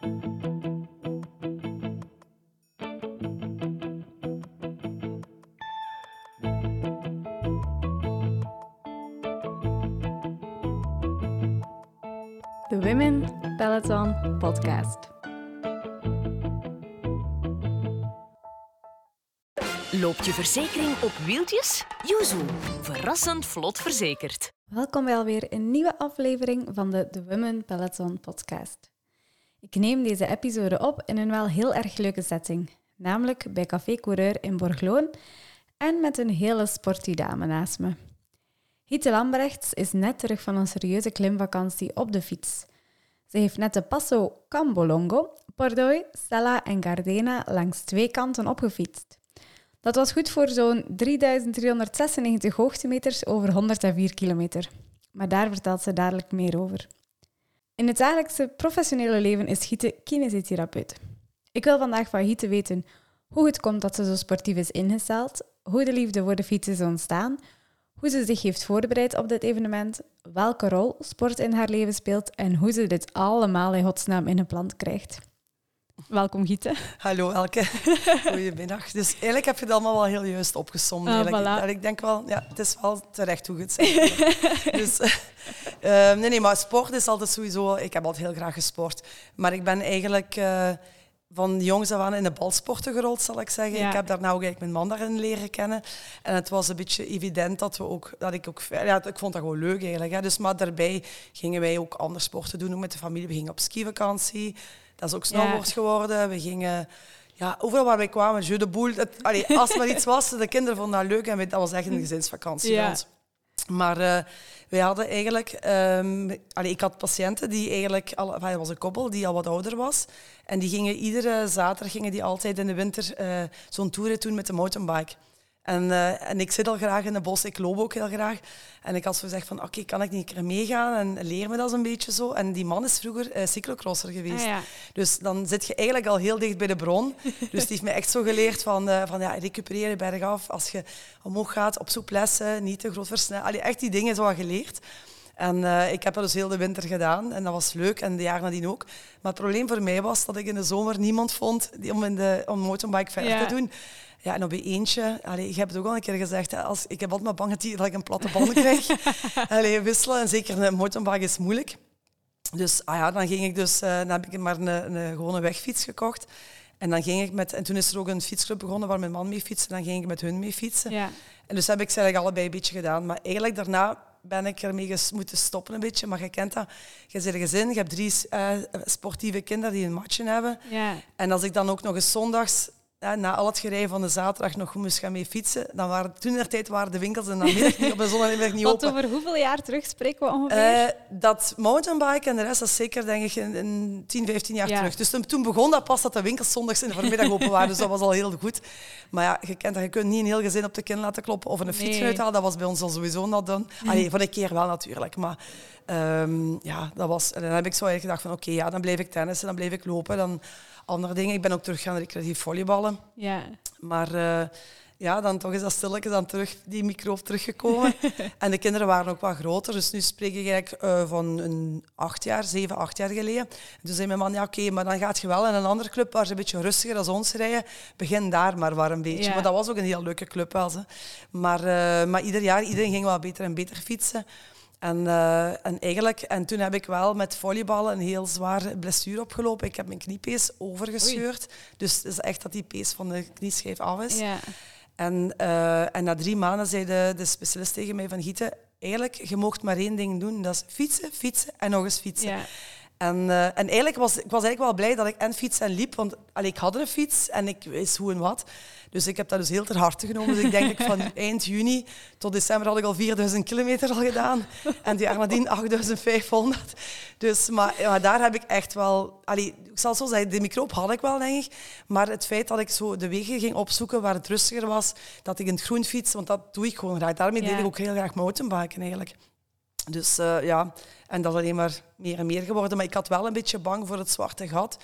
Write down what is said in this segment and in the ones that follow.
De Women Peloton Podcast. Loopt je verzekering op wieltjes? Yuzu, verrassend vlot verzekerd. Welkom bij alweer een nieuwe aflevering van de The Women Peloton Podcast. Ik neem deze episode op in een wel heel erg leuke setting, namelijk bij Café Coureur in Borgloon en met een hele sporty dame naast me. Hiete Lambrechts is net terug van een serieuze klimvakantie op de fiets. Ze heeft net de Passo Cambolongo, Pordoi, Stella en Gardena langs twee kanten opgefietst. Dat was goed voor zo'n 3396 hoogtemeters over 104 kilometer. Maar daar vertelt ze dadelijk meer over. In het dagelijkse professionele leven is Giete kinesitherapeut. Ik wil vandaag van Giete weten hoe het komt dat ze zo sportief is ingesteld, hoe de liefde voor de fiets is ontstaan, hoe ze zich heeft voorbereid op dit evenement, welke rol sport in haar leven speelt en hoe ze dit allemaal in godsnaam in een plan krijgt. Welkom Giete. Hallo Elke, goedemiddag. Dus eigenlijk heb je het allemaal wel heel juist opgesomd. Ah, voilà. Ik denk wel, ja, het is wel terecht hoe je het zegt. dus, eh, eh, nee, nee, maar sport is altijd sowieso... Ik heb altijd heel graag gesport. Maar ik ben eigenlijk eh, van jongs af aan in de balsporten gerold, zal ik zeggen. Ja. Ik heb daarna ook eigenlijk mijn man daarin leren kennen. En het was een beetje evident dat, we ook, dat ik ook... Ja, ik vond dat gewoon leuk eigenlijk. Hè. Dus, maar daarbij gingen wij ook andere sporten doen, ook met de familie. We gingen op skivakantie. Dat is ook snowboard geworden. We gingen... Ja, overal waar wij kwamen, jeu de boel. Het, allee, als er maar iets was, de kinderen vonden dat leuk en wij- dat was echt een gezinsvakantie Ja. ons. Maar eh, wij hadden eigenlijk... ehm, allee, ik had patiënten die eigenlijk... Al, enfin, was een koppel die al wat ouder was. En die gingen iedere zaterdag gingen die altijd in de winter eh, zo'n tour doen met de mountainbike. En, eh, en ik zit al graag in de bos, ik loop ook heel graag. En ik had zo gezegd van, oké, kan ik niet een keer meegaan en leer me dat een beetje zo. En die man is vroeger eh, cyclocrosser geweest. Ah, ja. Dus dan zit je eigenlijk al heel dicht bij de bron. Dus die heeft me echt zo geleerd van, eh, van ja, recupereren bergaf. Als je omhoog gaat, op souplesse, niet te groot versnellen. Allee, echt die dingen zo geleerd. En ik heb dat dus heel de winter gedaan en dat was leuk en de jaar nadien ook. Maar het probleem voor mij was dat ik in de zomer niemand vond die om, in de, om mountainbike verder Ja. te doen. Ja, en op je eentje, allee, ik heb het ook al een keer gezegd, als, ik heb altijd maar bang dat die- dat ik een platte band krijg. allee, wisselen, en zeker een mountainbike is moeilijk. Dus ah ja, dan ging ik dus, eh, dan heb ik maar een, een gewone wegfiets gekocht. En dan ging ik met, en toen is er ook een fietsclub begonnen waar mijn man mee fietste. Dan ging ik met hun mee fietsen. Ja. En dus heb ik ze eigenlijk allebei een beetje gedaan. Maar eigenlijk daarna ben ik ermee ges- moeten stoppen een beetje. Maar je kent dat. Je zit een gezin, je hebt drie eh, sportieve kinderen die een matje hebben. Ja. En als ik dan ook nog eens zondags, na al het gerij van de zaterdag, nog moest gaan mee fietsen, dan waren toen der tijd waren de winkels in de middag niet op en zondagmiddag niet Wat open. over hoeveel jaar terug spreken we ongeveer? Eh, dat mountainbiken en de rest, dat is zeker denk ik in, in 10, 15 jaar Ja. terug. Dus toen, begon dat pas dat de winkels zondags in de voormiddag open waren. Dus dat was al heel goed. Maar ja, je kent dat, je kunt niet een heel gezin op de kin laten kloppen of een fiets Nee. uithalen. Dat was bij ons al sowieso not done. Allee, van een keer wel natuurlijk. Maar ehm, ja, dat was, en dan heb ik zo eigenlijk gedacht van oké, ja, dan blijf ik tennissen, dan blijf ik lopen. Dan andere dingen. Ik ben ook terug gaan recreatief volleyballen. ja. Maar eh, ja, dan toch is dat stilletjes dan terug, die microof teruggekomen. en de kinderen waren ook wat groter. Dus nu spreek ik eigenlijk eh, van een acht jaar, zeven, acht jaar geleden. En toen zei mijn man, ja oké, maar dan gaat je wel in een andere club waar ze een beetje rustiger als ons rijden. Begin daar maar waar een beetje. Ja. Maar dat was ook een heel leuke club wel. Maar, eh, maar ieder jaar, iedereen ging wel beter en beter fietsen. En, eh, en, eigenlijk, en toen heb ik wel met volleyballen een heel zware blessure opgelopen. Ik heb mijn kniepees overgescheurd. Dus het is echt dat die pees van de knieschijf af is. ja. En, eh, en na drie maanden zei de, de specialist tegen mij van Gieten, eigenlijk, je mocht maar één ding doen. Dat is fietsen, fietsen en nog eens fietsen. Ja. En, eh, en eigenlijk was ik was eigenlijk wel blij dat ik en fiets en liep, want allee, ik had een fiets en ik wist hoe en wat. Dus ik heb dat dus heel ter harte genomen. Dus ik denk ik van eind juni tot december had ik al 4000 kilometer al gedaan. En die jaar nadien 8500. Dus, maar, maar daar heb ik echt wel... Allee, ik zal zo zeggen, de microop had ik wel, denk ik. Maar het feit dat ik zo de wegen ging opzoeken waar het rustiger was, dat ik in het groen fiets, want dat doe ik gewoon graag. Daarmee Ja. deed ik ook heel graag mountainbiken eigenlijk. Dus eh, ja, en dat is alleen maar meer en meer geworden. Maar ik had wel een beetje bang voor het zwarte gat.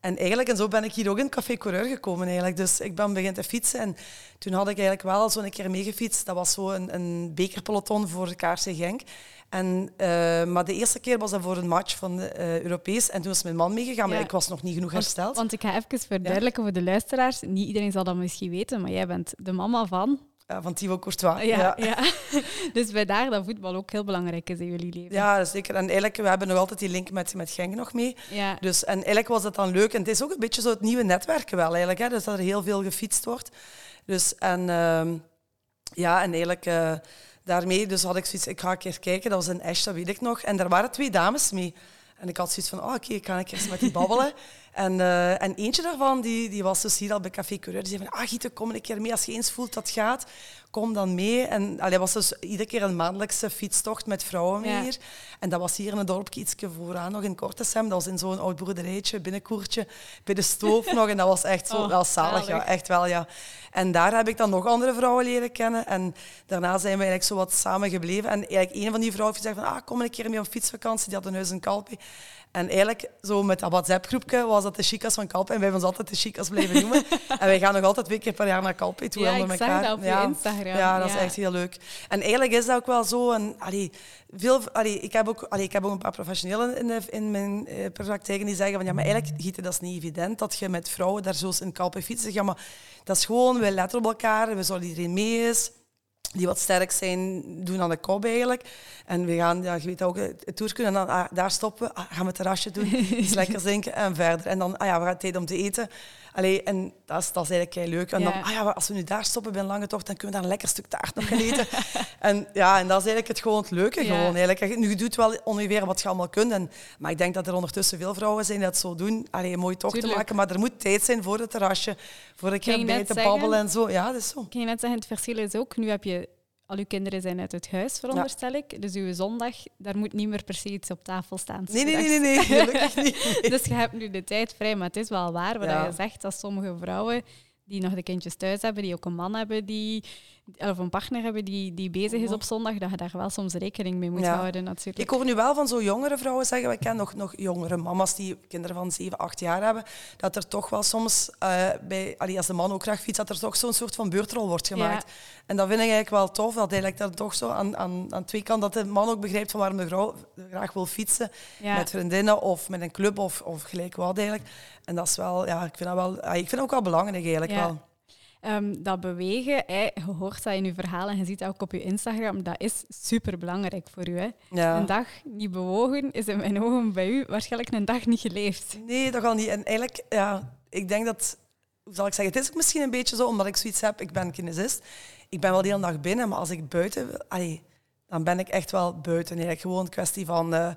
En eigenlijk, en zo ben ik hier ook in Café Coureur gekomen eigenlijk. Dus ik ben beginnen te fietsen en toen had ik eigenlijk wel zo een keer meegefietst. Dat was zo een, een bekerpeloton voor de KRC Genk. En, uh, maar de eerste keer was dat voor een match van uh, Europees. En toen was mijn man meegegaan, maar ik was nog niet genoeg hersteld. Want, want ik ga even verduidelijken ja. voor de luisteraars. Niet iedereen zal dat misschien weten, maar jij bent de mama van ja, van Thibaut Courtois. Ja, ja. ja. dus bij daar dat voetbal ook heel belangrijk is in jullie leven. Ja, zeker. En eigenlijk, we hebben nog altijd die link met, met Genk nog mee. Ja. Dus, en eigenlijk was dat dan leuk. En het is ook een beetje zo het nieuwe netwerken wel eigenlijk. Hè? Dus dat er heel veel gefietst wordt. Dus, en uh, ja, en eigenlijk... Uh, daarmee dus had ik zoiets, ik ga een keer kijken, dat was in Esch, dat weet ik nog. En daar waren twee dames mee. En ik had zoiets van, oh, oké, okay, ik ga een keer met die babbelen. En, uh, en eentje daarvan, die, die was dus hier al bij Café Coureur. Die zei van, ah Giete, kom een keer mee. Als je eens voelt dat gaat, kom dan mee. En allee, was dus iedere keer een maandelijkse fietstocht met vrouwen mee hier. En dat was hier in het dorpje ietsje vooraan, nog in Kortesem. Dat was in zo'n oud boerderijtje, binnenkoertje, bij de stoof nog. En dat was echt zo, oh, wel zalig, ja, echt wel, ja. En daar heb ik dan nog andere vrouwen leren kennen. En daarna zijn we eigenlijk zo wat samen gebleven. En eigenlijk een van die vrouwen zei van, ah, kom een keer mee op fietsvakantie. Die had een huis in Kalpe. En eigenlijk, zo met dat WhatsApp-groepje, was dat de chicas van Kalpe. En wij hebben ons altijd de chicas blijven noemen. en wij gaan nog altijd twee keer per jaar naar Kalpe toe. Ja, ik elkaar. zag dat op ja. Instagram. Ja, dat is echt heel leuk. En eigenlijk is dat ook wel zo. En, allee, veel, allee, ik, heb ook, allee, ik heb ook een paar professionelen in, de, in mijn uh, praktijken die zeggen van ja, maar eigenlijk, Gieten, dat is niet evident dat je met vrouwen daar zo in Kalpe fietst. Ja, maar dat is gewoon, we letten op elkaar, we zorgen iedereen mee is die wat sterk zijn, doen aan de kop eigenlijk. En we gaan, ja, je weet ook, het toer kunnen en dan ah, daar stoppen, ah, gaan we het terrasje doen, iets lekker zinken en verder. En dan, ah ja, we gaan tijd om te eten. Allee, en dat is, dat is eigenlijk heel leuk. En dan, ah ja, als we nu daar stoppen bij een lange tocht, dan kunnen we daar een lekker stuk taart nog gaan eten. en ja, en dat is eigenlijk het, gewoon het leuke. Gewoon, eigenlijk. Nu, je doet wel ongeveer wat je allemaal kunt. En, maar ik denk dat er ondertussen veel vrouwen zijn die dat zo doen. Allee, een mooie tocht te maken. Maar er moet tijd zijn voor het terrasje, voor een keer bij te babbelen en zo. Ja, dat is zo. Kan je net zeggen, het verschil is ook, nu heb je al uw kinderen zijn uit het huis, veronderstel ik. Dus uw zondag, daar moet niet meer per se iets op tafel staan. Nee, nee, nee, nee, gelukkig niet. dus je hebt nu de tijd vrij, maar het is wel waar wat je zegt, dat sommige vrouwen die nog de kindjes thuis hebben, die ook een man hebben die, of een partner hebben die, die bezig is op zondag, dat je daar wel soms rekening mee moet houden natuurlijk. Ik hoor nu wel van zo jongere vrouwen zeggen, we kennen nog, nog jongere mama's die kinderen van 7, 8 jaar hebben, dat er toch wel soms, uh, bij, allee, als de man ook graag fietst, dat er toch zo'n soort van beurtrol wordt gemaakt. En dat vind ik eigenlijk wel tof, dat eigenlijk dat toch zo aan, aan, aan twee kanten, dat de man ook begrijpt van waarom de vrouw graag wil fietsen met vriendinnen of met een club of, of gelijk wat eigenlijk. En dat is wel, ja, ik vind dat wel, ik vind dat ook wel belangrijk eigenlijk wel. Um, dat bewegen, je hoort dat in je verhaal en je ziet dat ook op je Instagram, dat is super belangrijk voor u. Hè? Een dag niet bewogen is in mijn ogen bij u waarschijnlijk een dag niet geleefd. Nee, dat kan niet. En eigenlijk, ja, ik denk dat, hoe zal ik zeggen, het is ook misschien een beetje zo, omdat ik zoiets heb, ik ben kinesist, ik ben wel de hele dag binnen, maar als ik buiten wil, allee, dan ben ik echt wel buiten. Eigenlijk gewoon een kwestie van... Uh,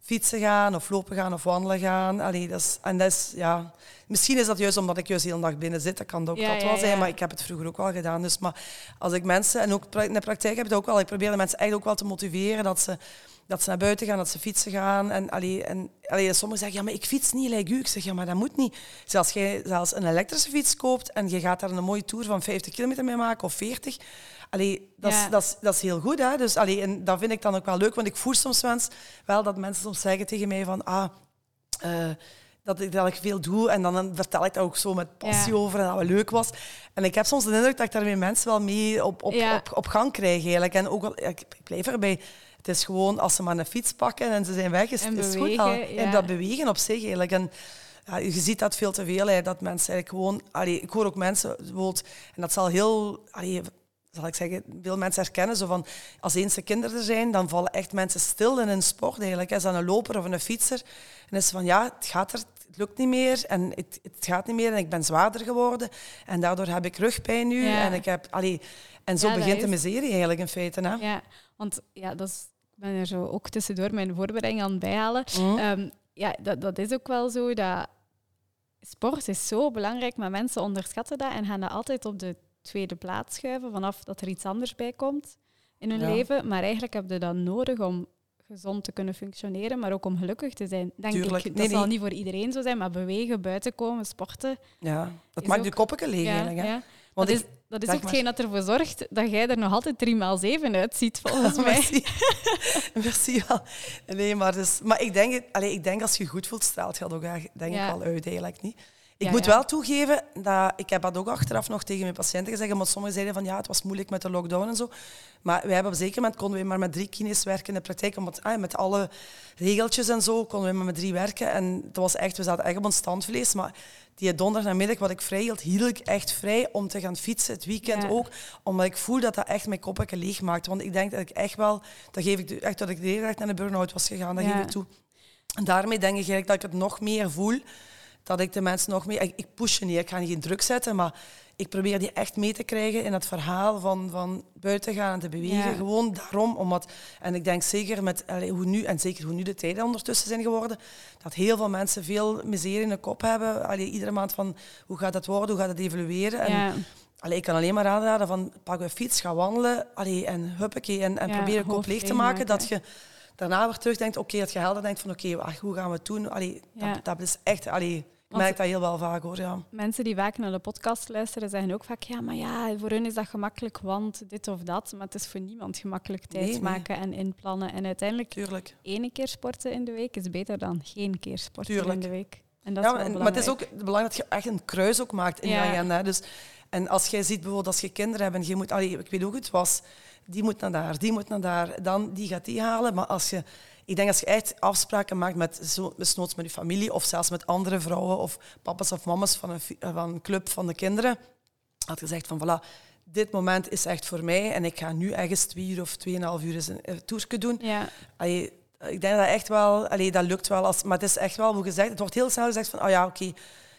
fietsen gaan of lopen gaan of wandelen gaan. Allee, dat is, en dat is, ja, misschien is dat juist omdat ik juist de hele dag binnen zit. Dat kan ook dat wel zijn, maar ik heb het vroeger ook wel gedaan. Dus, maar als ik mensen, en ook in de praktijk heb ik het ook wel, ik probeer de mensen eigenlijk ook wel te motiveren dat ze, dat ze naar buiten gaan, dat ze fietsen gaan. En, allee, en allee, sommigen zeggen, ja, maar ik fiets niet, like u. Ik zeg, ja, maar dat moet niet. Zelfs jij zelfs een elektrische fiets koopt en je gaat daar een mooie tour van 50 kilometer mee maken of 40 Allee, dat, is, dat, is, dat is heel goed. Hè? Dus, allee, en dat vind ik dan ook wel leuk, want ik voel soms wel dat mensen soms zeggen tegen mij van... Ah, uh, dat ik, dat ik veel doe en dan vertel ik dat ook zo met passie over en dat het leuk was. En ik heb soms de indruk dat ik daarmee mensen wel mee op, op, op, op, gang krijg eigenlijk. En ook ik, ik blijf erbij. Het is gewoon als ze maar een fiets pakken en ze zijn weg, is, het goed al. En dat bewegen op zich eigenlijk. En, ja, je ziet dat veel te veel, hè, dat mensen eigenlijk gewoon... Allee, ik hoor ook mensen, bijvoorbeeld, en dat zal heel... Allee, zal ik zeggen, veel mensen herkennen. Zo van, als eens de kinderen er zijn, dan vallen echt mensen stil in een sport eigenlijk. Is dat een loper of een fietser? En is van, ja, het gaat er, het lukt niet meer en het, het gaat niet meer en ik ben zwaarder geworden. En daardoor heb ik rugpijn nu. En, ik heb, allee, en zo begint de miserie eigenlijk in feite. Hè? Ja, want ja, dat is, ik ben er zo ook tussendoor mijn voorbereiding aan het bijhalen. Mm. Ehm, ja, dat, dat is ook wel zo dat sport is zo belangrijk, maar mensen onderschatten dat en gaan dat altijd op de tweede plaats schuiven vanaf dat er iets anders bij komt in hun leven. Maar eigenlijk heb je dat nodig om gezond te kunnen functioneren, maar ook om gelukkig te zijn. Denk ik. Dat zal niet voor iedereen zo zijn, maar bewegen, buiten komen, sporten. Ja, dat maakt ook... de koppen leeg eigenlijk. Hè? Want is, Dat is ook maar. hetgeen dat ervoor zorgt dat jij er nog altijd 3x7 uitziet, volgens mij. Merci. Merci wel. Nee, maar, dus, maar ik, denk, allee, ik denk als je je goed voelt, straalt je dat ook denk Ja. ik wel uit, eigenlijk niet. Ik Ja, moet ja. wel toegeven, dat, ik heb dat ook achteraf nog tegen mijn patiënten gezegd, want sommigen zeiden van ja, het was moeilijk met de lockdown en zo. Maar wij hebben op een zeker moment konden we maar met drie kines werken in de praktijk, omdat ah, met alle regeltjes en zo konden we maar met drie werken. En dat was echt, we zaten echt op ons standvlees, maar die donderdagmiddag wat ik vrij hield, hield ik echt vrij om te gaan fietsen, het weekend Ja. ook, omdat ik voel dat dat echt mijn koppetje leeg maakt. Want ik denk dat ik echt wel, dat geef ik de- echt dat ik direct naar de burn-out was gegaan, dat geef ik toe. En daarmee denk ik eigenlijk dat ik het nog meer voel, dat ik de mensen nog meer... Ik, ik push je niet, ik ga niet geen druk zetten, maar ik probeer die echt mee te krijgen in het verhaal van, van buiten gaan en te bewegen. Ja. Gewoon daarom, omdat... En ik denk zeker met hoe nu, en zeker hoe nu de tijden ondertussen zijn geworden, dat heel veel mensen veel miserie in de kop hebben. Allee, iedere maand van, hoe gaat het worden, hoe gaat het evolueren? En, Ja. Allee, ik kan alleen maar aanraden van pak een fiets, ga wandelen allee, en huppakee en, en Ja, probeer je kop leeg te maken. maken. Dat je daarna weer terugdenkt, oké, dat je helder denkt van oké, wacht, hoe gaan we het doen? Allee, Ja. dat, dat is echt, allee, ik Want- merk dat heel wel vaak hoor. Ja. Mensen die vaak naar de podcast luisteren, zeggen ook vaak, ja, maar ja, voor hun is dat gemakkelijk, want dit of dat. Maar het is voor niemand gemakkelijk tijd Nee, nee. maken en inplannen. En uiteindelijk, Tuurlijk. één keer sporten in de week is beter dan geen keer sporten Tuurlijk. in de week. En dat Ja, is maar het is ook belangrijk. dat je echt een kruis ook maakt in Ja. je agenda. Dus, en als jij ziet bijvoorbeeld als je kinderen hebt en je moet, allee, ik weet ook het was, die moet naar daar, die moet naar daar, dan die gaat die halen. Maar als je, ik denk als je echt afspraken maakt met, zo, desnoods met je familie of zelfs met andere vrouwen of papa's of mama's van een, fi- van een club van de kinderen, had je zegt van voilà, dit moment is echt voor mij en ik ga nu ergens twee uur of tweeënhalf uur eens een, een toertje doen. Ja, Allee, ik denk dat echt wel, allee, dat lukt wel. Als, maar het is echt wel, hoe gezegd, het wordt heel snel gezegd van, oh ja, oké,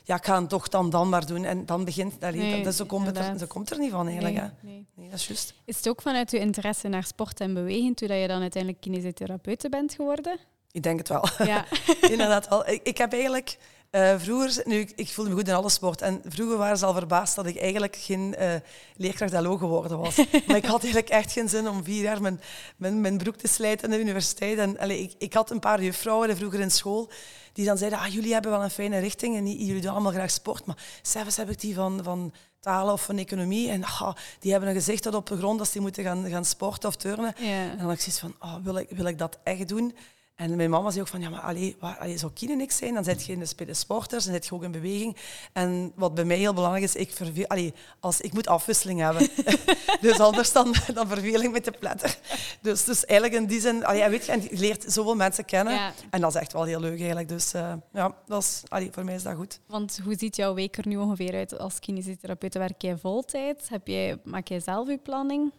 ja, ik ga het toch dan, dan maar doen. En dan begint, allee, Nee, dat, dus zo, komt er, zo komt er niet van eigenlijk. nee, hè. nee. Nee, dat is juist. Is het ook vanuit je interesse naar sport en beweging, toen dat je dan uiteindelijk kinesitherapeute bent geworden? Ik denk het wel. Ja, Inderdaad wel. Ik, ik heb eigenlijk eh, vroeger, nu, ik, ik voelde me goed in alle sport. En vroeger waren ze al verbaasd dat ik eigenlijk geen eh leerkracht LO geworden was. maar ik had eigenlijk echt geen zin om vier jaar mijn, mijn, mijn broek te slijten aan de universiteit. En, allee, ik, ik had een paar juffrouwen vroeger in school die dan zeiden, ah, jullie hebben wel een fijne richting en jullie doen allemaal graag sport. Maar zelfs heb ik die van, van talen of van economie. En ah, die hebben een gezicht dat op de grond als die moeten gaan, gaan sporten of turnen. ja. En dan had ik zoiets van, oh, wil, ik, wil ik dat echt doen? En mijn mama zei ook van, ja, maar allee, waar, allee, zou kine niks zijn? Dan zit je in de, sporters, dan zit je ook in beweging. En wat bij mij heel belangrijk is, ik, verveel, allee, als, ik moet afwisseling hebben. dus anders dan, dan verveel ik met de pletter. Dus, dus eigenlijk in die zin, allee, weet je, en je leert zoveel mensen kennen. Ja. En dat is echt wel heel leuk eigenlijk. Dus eh, ja, dat is, allee, voor mij is dat goed. Want hoe ziet jouw week er nu ongeveer uit als kinesitherapeut? Werk jij voltijd? Heb jij, maak jij zelf je planning?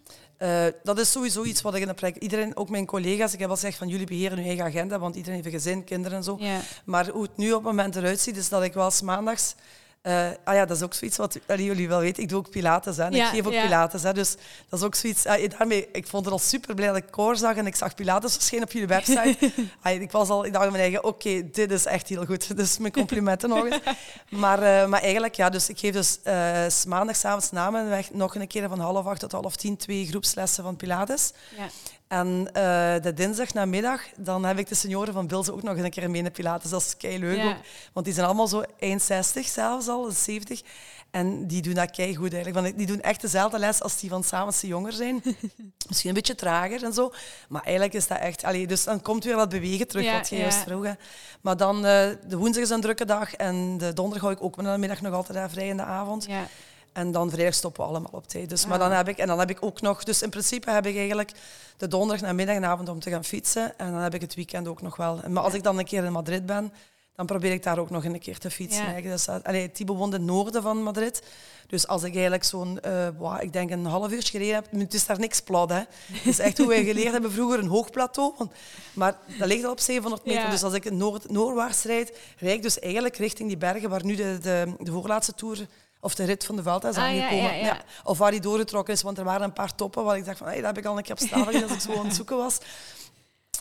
Eh, dat is sowieso iets wat ik in de praktijk... Iedereen, ook mijn collega's, ik heb al gezegd van jullie beheren hun eigen agenda, want iedereen heeft een gezin, kinderen en zo. Ja. Maar hoe het nu op het moment eruit ziet, is dat ik wel maandags... eh, ah ja, dat is ook zoiets wat allee, jullie wel weten. Ik doe ook pilates. Hè, en Ja, ik geef ook ja. pilates. Hè, dus dat is ook zoiets... daarmee, ik vond het al super blij dat ik koor zag en ik zag pilates verschijnen op jullie website. Ik, was al, ik dacht in mijn eigen, oké, dit is echt heel goed. Dus mijn complimenten nog eens. Maar, eh, maar eigenlijk, ja, dus ik geef dus eh, 's maandagavond na mijn weg nog een keer van half acht tot half tien twee groepslessen van pilates. Ja. En eh, de dinsdag namiddag, dan heb ik de senioren van Bilze ook nog een keer mee de Pilates. Dat is kei leuk Ja. ook. Want die zijn allemaal zo 1,60 zelfs al, 70. En die doen dat kei goed eigenlijk. Want die doen echt dezelfde les als die van Samense jonger zijn. Misschien een beetje trager en zo. Maar eigenlijk is dat echt... Allee, dus dan komt weer dat bewegen terug, Ja, wat je ja. juist vroeg. hè. Maar dan, eh, de woensdag is een drukke dag. En de donderdag hou ik ook mijn middag nog altijd daar vrij in de avond. Ja. En dan vrijdag stoppen we allemaal op tijd. Dus, maar dan heb ik, en dan heb ik ook nog... Dus in principe heb ik eigenlijk de donderdag en middag en avond om te gaan fietsen. En dan heb ik het weekend ook nog wel. Maar als ik dan een keer in Madrid ben, dan probeer ik daar ook nog een keer te fietsen. Ja. Dus, dat- allee, Thibaut woont in het noorden van Madrid. Dus als ik eigenlijk zo'n, eh, ik denk een half uur gereden heb, het is daar niks plat. Hè. Het is echt hoe wij geleerd hebben vroeger, een hoog plateau. Want, maar dat ligt al op 700 meter. Ja. Dus als ik noord, noordwaarts rijd, rijd ik dus eigenlijk richting die bergen waar nu de, de, de voorlaatste toer of de rit van de Vuelta is Ah, aangekomen. ja, ja. Of waar die doorgetrokken is, want er waren een paar toppen waar ik dacht van, hey, dat heb ik al een keer op staan als ik zo aan het zoeken was.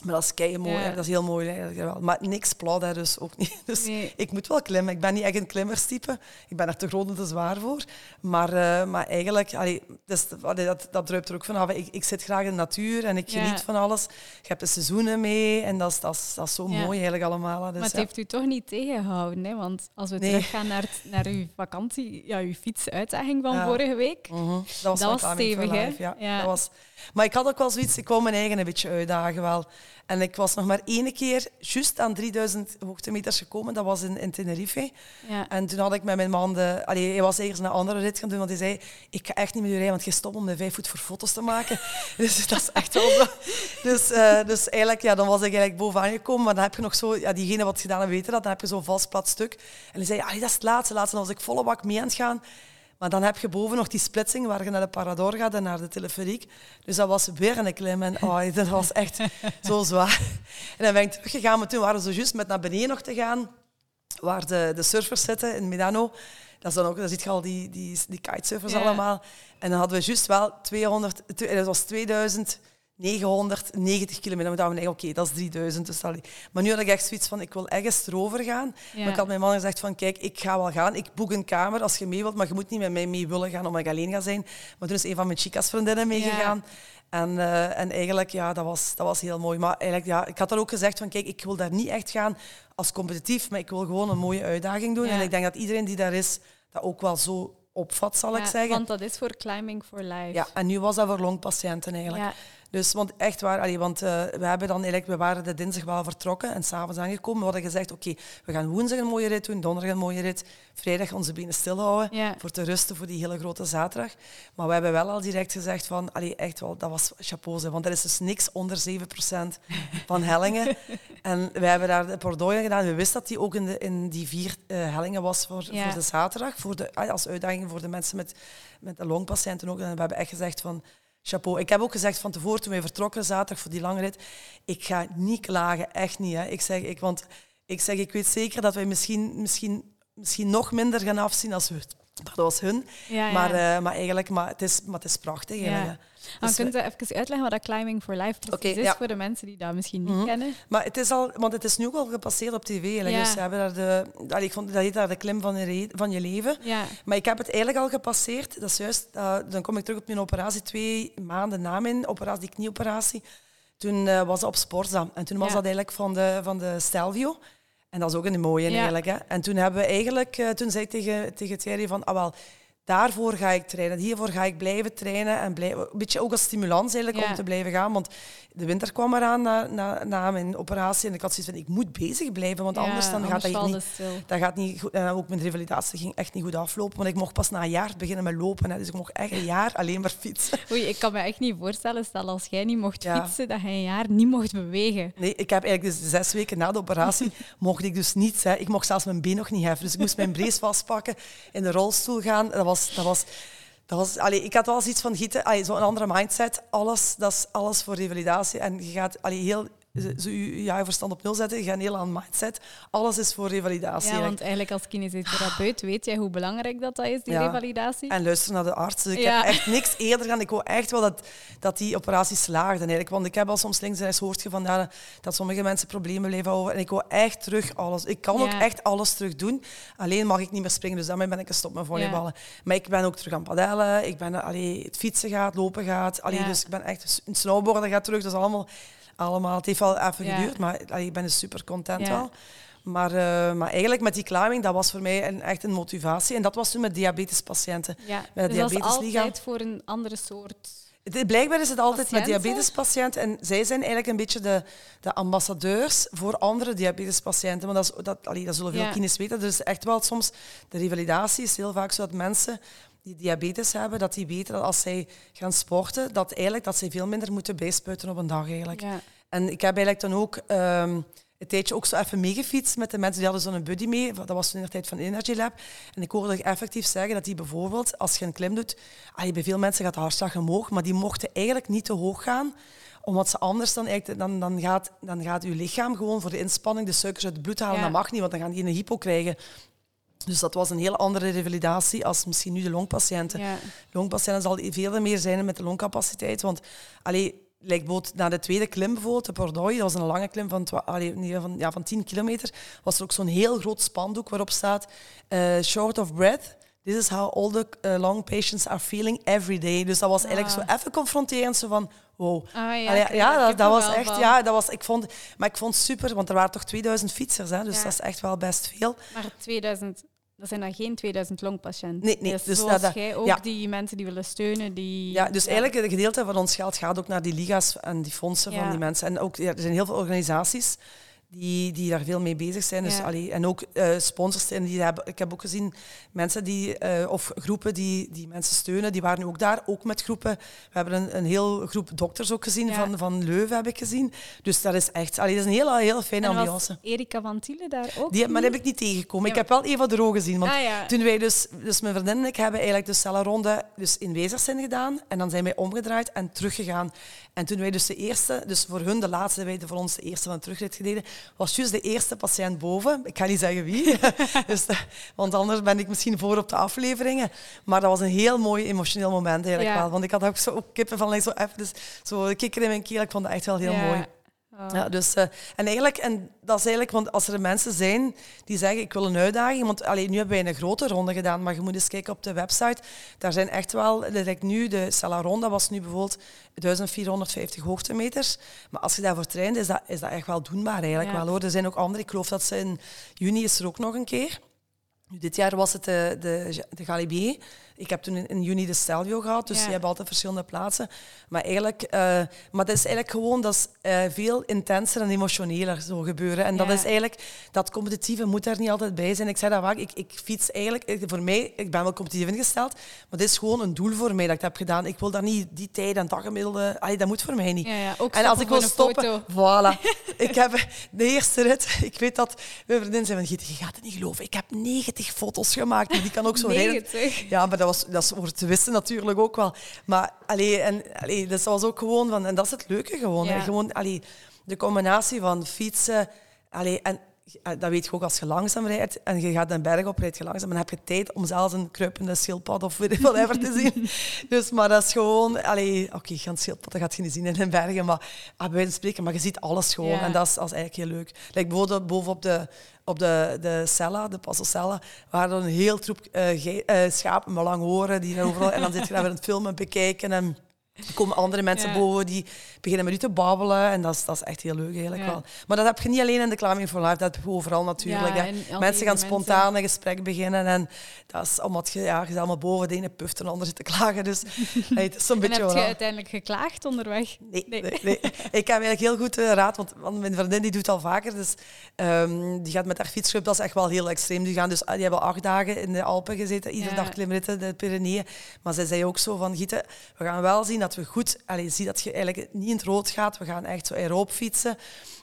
Maar dat is kei mooi, Ja. dat is heel mooi. Maar niks plat, hè, dus ook niet. Dus Nee. ik moet wel klimmen. Ik ben niet echt een klimmerstype. Ik ben er te groot en te zwaar voor. Maar, eh, maar eigenlijk, allee, dus, allee, dat, dat druipt er ook vanaf. Ik, ik zit graag in de natuur en ik Ja. geniet van alles. Je hebt de seizoenen mee en dat is, dat is, dat is zo Ja. mooi eigenlijk allemaal. Dus, maar het heeft u toch niet tegengehouden, hè? Want als we Nee. teruggaan naar, het- naar uw vakantie, ja, uw fietsuitdaging van vorige week. Mhm. Dat was, Dat was stevig, hè? Ja. Dat was... Maar ik had ook wel zoiets, ik wou mijn eigen een beetje uitdagen wel. En ik was nog maar één keer juist aan 3000 hoogtemeters gekomen. Dat was in, in Tenerife. Ja. En toen had ik met mijn man... De, allee, hij was eerst een andere rit gaan doen, want hij zei... Ik ga echt niet met u rijden, want je stopt om de vijf voet voor foto's te maken. dus dat is echt wel zo. Dus, eh, dus eigenlijk, ja, dan was ik eigenlijk bovenaan gekomen. Maar dan heb je nog zo... Ja, diegene wat gedaan hebben, weten dat. Dan heb je zo'n vast plat stuk. En hij zei, ah, dat is het laatste, laatste. Dan was ik volle bak mee aan het gaan. Maar dan heb je boven nog die splitsing waar je naar de Parador gaat en naar de Teleferiek. Dus dat was weer een klim. En oh, dat was echt zo zwaar. En dan ben ik teruggegaan, maar toen waren zo juist met naar beneden nog te gaan, waar de, de surfers zitten in Milano. Dat is dan ook, daar zit je al die, die, die kitesurfers allemaal. En dan hadden we juist wel 200, het was 2000. 990 kilometer. Dan dacht ik, oké, dat is 3000. Dus maar nu had ik echt zoiets van, ik wil ergens erover gaan. Maar ik had mijn man gezegd van, kijk, ik ga wel gaan. Ik boek een kamer als je mee wilt, maar je moet niet met mij mee willen gaan omdat ik alleen ga zijn. Maar toen is een van mijn chicas vriendinnen meegegaan. En, eh, en eigenlijk, ja, dat was, dat was heel mooi. Maar eigenlijk, ja, ik had dan ook gezegd van, kijk, ik wil daar niet echt gaan als competitief, maar ik wil gewoon een mooie uitdaging doen. En ik denk dat iedereen die daar is, dat ook wel zo opvat, zal ik zeggen. Want dat is voor Climbing for Life. Ja, en nu was dat voor longpatiënten eigenlijk. Dus, want echt waar, allee, want eh, we hebben dan we waren de dinsdag wel vertrokken en s'avonds aangekomen. We hadden gezegd, oké, we gaan woensdag een mooie rit doen, donderdag een mooie rit, vrijdag onze benen stilhouden, Ja. voor te rusten voor die hele grote zaterdag. Maar we hebben wel al direct gezegd van, allee, echt wel, dat was chapeau, want er is dus niks onder 7% van hellingen. en we hebben daar de Pordooien gedaan. We wisten dat die ook in, de, in die vier eh, hellingen was voor, Ja. voor de zaterdag, voor de, ah, als uitdaging voor de mensen met, met de longpatiënten ook. En we hebben echt gezegd van, chapeau. Ik heb ook gezegd van tevoren, toen wij vertrokken zaterdag voor die lange rit, ik ga niet klagen, echt niet. Hè. Ik, zeg, ik, want ik zeg, ik weet zeker dat wij misschien, misschien, misschien nog minder gaan afzien als we, dat was hun. Ja, ja. Maar, eh, maar eigenlijk, maar het is, maar het is prachtig. Ja. Dan Dus kunt u even uitleggen wat dat Climbing for Life precies is ja. voor de mensen die dat misschien niet Mhm. kennen. Maar het is al, want het is nu ook al gepasseerd op tv. Ja. Dus ze hebben daar de, allee, ik vond dat heet daar de klim van je, van je leven. Ja. Maar ik heb het eigenlijk al gepasseerd. Dat is juist, eh, dan kom ik terug op mijn operatie, twee maanden na mijn operatie, die knieoperatie. Toen eh, was dat op Sporza. En toen was dat eigenlijk van de, van de Stelvio. En dat is ook een mooie eigenlijk. Hè. En toen hebben we eigenlijk, eh, toen zei ik tegen, tegen Thierry van, ah wel, daarvoor ga ik trainen. Hiervoor ga ik blijven trainen. En blijven, een beetje ook als stimulans eigenlijk Ja. om te blijven gaan. Want de winter kwam eraan na, na, na mijn operatie. En ik had zoiets van, ik moet bezig blijven. Want Ja, anders dan gaat dat niet stil. dat gaat niet goed. En ook mijn revalidatie ging echt niet goed aflopen. Want ik mocht pas na een jaar beginnen met lopen. Hè. Dus ik mocht echt een jaar alleen maar fietsen. Oei, ik kan me echt niet voorstellen, stel als jij niet mocht Ja. fietsen, dat je een jaar niet mocht bewegen. Nee, ik heb eigenlijk dus zes weken na de operatie mocht ik dus niets. Hè. Ik mocht zelfs mijn been nog niet heffen. Dus ik moest mijn brace vastpakken, in de rolstoel gaan. Dat was... Dat was dat was, allee, ik had wel zoiets van gieten, zo'n andere mindset. Alles, dat is alles voor revalidatie. En je gaat allee, heel, zo je, ja, je verstand op nul zetten. Je gaat heel aan mindset. Alles is voor revalidatie. Ja, want eigenlijk als kinesitherapeut weet jij hoe belangrijk dat, dat is, die Ja. revalidatie. En luister naar de arts. Ik Ja. heb echt niks eerder gedaan. Ik wou echt wel dat, dat die operatie slaagde. Eigenlijk. Want ik heb al soms links en rechts hoort je van, ja, dat sommige mensen problemen blijven houden. En ik wou echt terug alles. Ik kan ook echt alles terug doen. Alleen mag ik niet meer springen. Dus daarmee ben ik gestopt met volleyballen. Maar ik ben ook terug aan padellen. Ik ben allee, het fietsen gaat, lopen gaat. Allee. Dus ik ben echt... Een snowboarden gaat terug. Dat is allemaal... allemaal het heeft wel even Ja. geduurd. Maar ik ben dus super content Ja. wel. Maar, eh, maar eigenlijk met die climbing, dat was voor mij een, echt een motivatie. En dat was toen met diabetespatiënten. ja. De dus dat is Diabetesliga. altijd voor een andere soort... Het- Blijkbaar is het altijd met Patiënten? diabetespatiënten. En zij zijn eigenlijk een beetje de, de ambassadeurs voor andere diabetespatiënten. Want dat, is, dat, allee, dat zullen veel Ja. kines weten. Dus echt wel soms, de revalidatie is heel vaak zo dat mensen die diabetes hebben, dat die weten dat als zij gaan sporten, dat, eigenlijk, dat zij veel minder moeten bijspuiten op een dag eigenlijk. Ja. En ik heb eigenlijk dan ook ehm een tijdje ook zo even meegefietst met de mensen die hadden zo'n buddy mee. Dat was toen in de tijd van Energy Lab. En ik hoorde effectief zeggen dat die bijvoorbeeld, als je een klim doet, allee, bij veel mensen gaat de hartslag omhoog, maar die mochten eigenlijk niet te hoog gaan omdat ze anders dan, eigenlijk, dan, dan, gaat, dan gaat je lichaam gewoon voor de inspanning de suikers uit het bloed halen. Ja. Dat mag niet, want dan gaan die een hypo krijgen. Dus dat was een heel andere revalidatie als misschien nu de longpatiënten. Ja. Longpatiënten zal veel meer zijn met de longcapaciteit. Want allee, bijvoorbeeld naar de tweede klim, bijvoorbeeld, de Pordoi, dat was een lange klim van, allee, nee, van, ja, van 10 kilometer, was er ook zo'n heel groot spandoek waarop staat eh, short of breath. This is how all the eh, long patients are feeling every day. Dus dat was eigenlijk zo even confronterend, zo van, wow. Ah, ja, Allee, ja, dat, dat was echt, van. ja, dat was, ik vond, maar ik vond het super, want er waren toch 2000 fietsers, hè, dus Ja. dat is echt wel best veel. Maar 2000, dat zijn dan geen 2000 longpatiënten. Nee, nee, Dus, dus zoals dat- jij ook ja. die mensen die willen steunen, die... Ja, dus eigenlijk een gedeelte van ons geld gaat ook naar die liga's en die fondsen van die mensen. En ook, ja, er zijn heel veel organisaties die, die daar veel mee bezig zijn. Dus, Ja. allee, en ook eh, sponsors. Die hebben, ik heb ook gezien mensen die, eh, of groepen die, die mensen steunen, die waren ook daar, ook met groepen. We hebben een, een heel groep dokters ook gezien, Ja. van, van Leuven heb ik gezien. Dus dat is echt, allee, dat is een hele, hele fijne En ambiance. Erika van Tiele daar ook? Die, maar die heb ik niet tegengekomen. Ja, Ik heb wel Eva de Roo gezien. Want Ah, toen wij dus, dus mijn vriendin en ik hebben eigenlijk de cellenronde dus in Wezersinn gedaan. En dan zijn wij omgedraaid en teruggegaan. En toen wij dus de eerste, dus voor hun de laatste, wij voor ons de eerste van de terugrit gededen, was juist de eerste patiënt boven. Ik ga niet zeggen wie, dus, want anders ben ik misschien voor op de afleveringen. Maar dat was een heel mooi emotioneel moment eigenlijk Ja. wel. Want ik had ook zo ook kippen van like, zo even, dus, zo kikker in mijn keel. Ik vond het echt wel heel Ja. mooi. Oh. Ja, dus, eh, en eigenlijk, en dat is eigenlijk, want als er mensen zijn die zeggen ik wil een uitdaging, want allee, nu hebben wij een grote ronde gedaan, maar je moet eens kijken op de website, daar zijn echt wel, like nu, de Sella Ronda was nu bijvoorbeeld 1450 hoogtemeters, maar als je daarvoor traint, is dat, is dat echt wel doenbaar eigenlijk Ja. wel hoor. Er zijn ook andere, ik geloof dat ze in juni is er ook nog een keer. Nu, dit jaar was het de, de, de Galibier. Ik heb toen in, in juni de Stelvio gehad, dus Ja. die hebben altijd verschillende plaatsen. Maar eigenlijk, eh, maar dat is eigenlijk gewoon dat is, eh, veel intenser en emotioneler zo gebeuren. En dat Ja. is eigenlijk, dat competitieve moet daar niet altijd bij zijn. Ik zei dat vaak, ik, ik fiets eigenlijk, ik- voor mij, ik ben wel competitief ingesteld, maar dit is gewoon een doel voor mij dat ik heb gedaan. Ik wil daar niet die tijd en daggemiddelde, allee, dat moet voor mij niet. Ja, ja, ook en als ik wil stoppen voilà. ik heb de eerste rit, ik weet dat mijn vriendin zei van, je gaat het niet geloven, ik heb 90 foto's gemaakt. En die kan ook zo rijden. 90. Ja, maar dat, was, dat is voor te wissen natuurlijk ook wel. Maar allee, en, allee, dus dat was ook gewoon van, en dat is het leuke gewoon. Ja. hè. gewoon allee, de combinatie van fietsen, allee, en dat weet je ook als je langzaam rijdt en je gaat een berg op, rijd je langzaam, dan heb je tijd om zelfs een kruipende schildpad of whatever te zien. Dus, maar dat is gewoon, oké, gaan schildpadden gaat je niet zien in de bergen, maar ah, bij wijze van spreken, maar je ziet alles gewoon Ja. en dat is, dat is eigenlijk heel leuk. Like bijvoorbeeld bovenop de, op de, de cella, de Passo Cella, waren er een heel troep eh, eh, schapen met lang horen die overal, en dan zit je daar weer aan het filmen bekijken en er komen andere mensen Ja. boven die beginnen met u te babbelen en dat is, dat is echt heel leuk eigenlijk Ja. wel. Maar dat heb je niet alleen in de Climbing for Life, dat heb je overal natuurlijk. Ja, Mensen gaan spontaan een gesprek beginnen en dat is omdat je, ja, je zit allemaal boven de ene puft en de ander zit te klagen. Dus hey, het is zo'n En beetje heb je uiteindelijk geklaagd onderweg? Nee, nee. nee, Ik heb eigenlijk heel goed eh, raad, want, want mijn vriendin die doet het al vaker. Dus, ehm, die gaat met haar fietsclub, dat is echt wel heel extreem. Die, gaan dus, die hebben acht dagen in de Alpen gezeten, iedere dag klimritten, de Pyreneeën. Maar zij zei ook zo van, Gieten, we gaan wel zien dat we goed... Allee, zie dat je eigenlijk niet in het rood gaat. We gaan echt zo aeroop fietsen.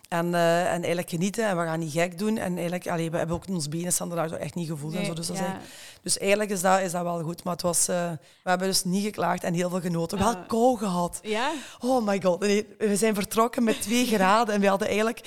En, eh, en eigenlijk genieten en we gaan niet gek doen. En eigenlijk, allee, we hebben ook onze benen echt niet gevoeld en zo. Dus, dat is eigenlijk- dus eigenlijk is dat, is dat wel goed. Maar het was, eh, we hebben dus niet geklaagd en heel veel genoten. Wel Ah. kou gehad. Ja? Oh my god. Nee, we zijn vertrokken met twee graden en we hadden eigenlijk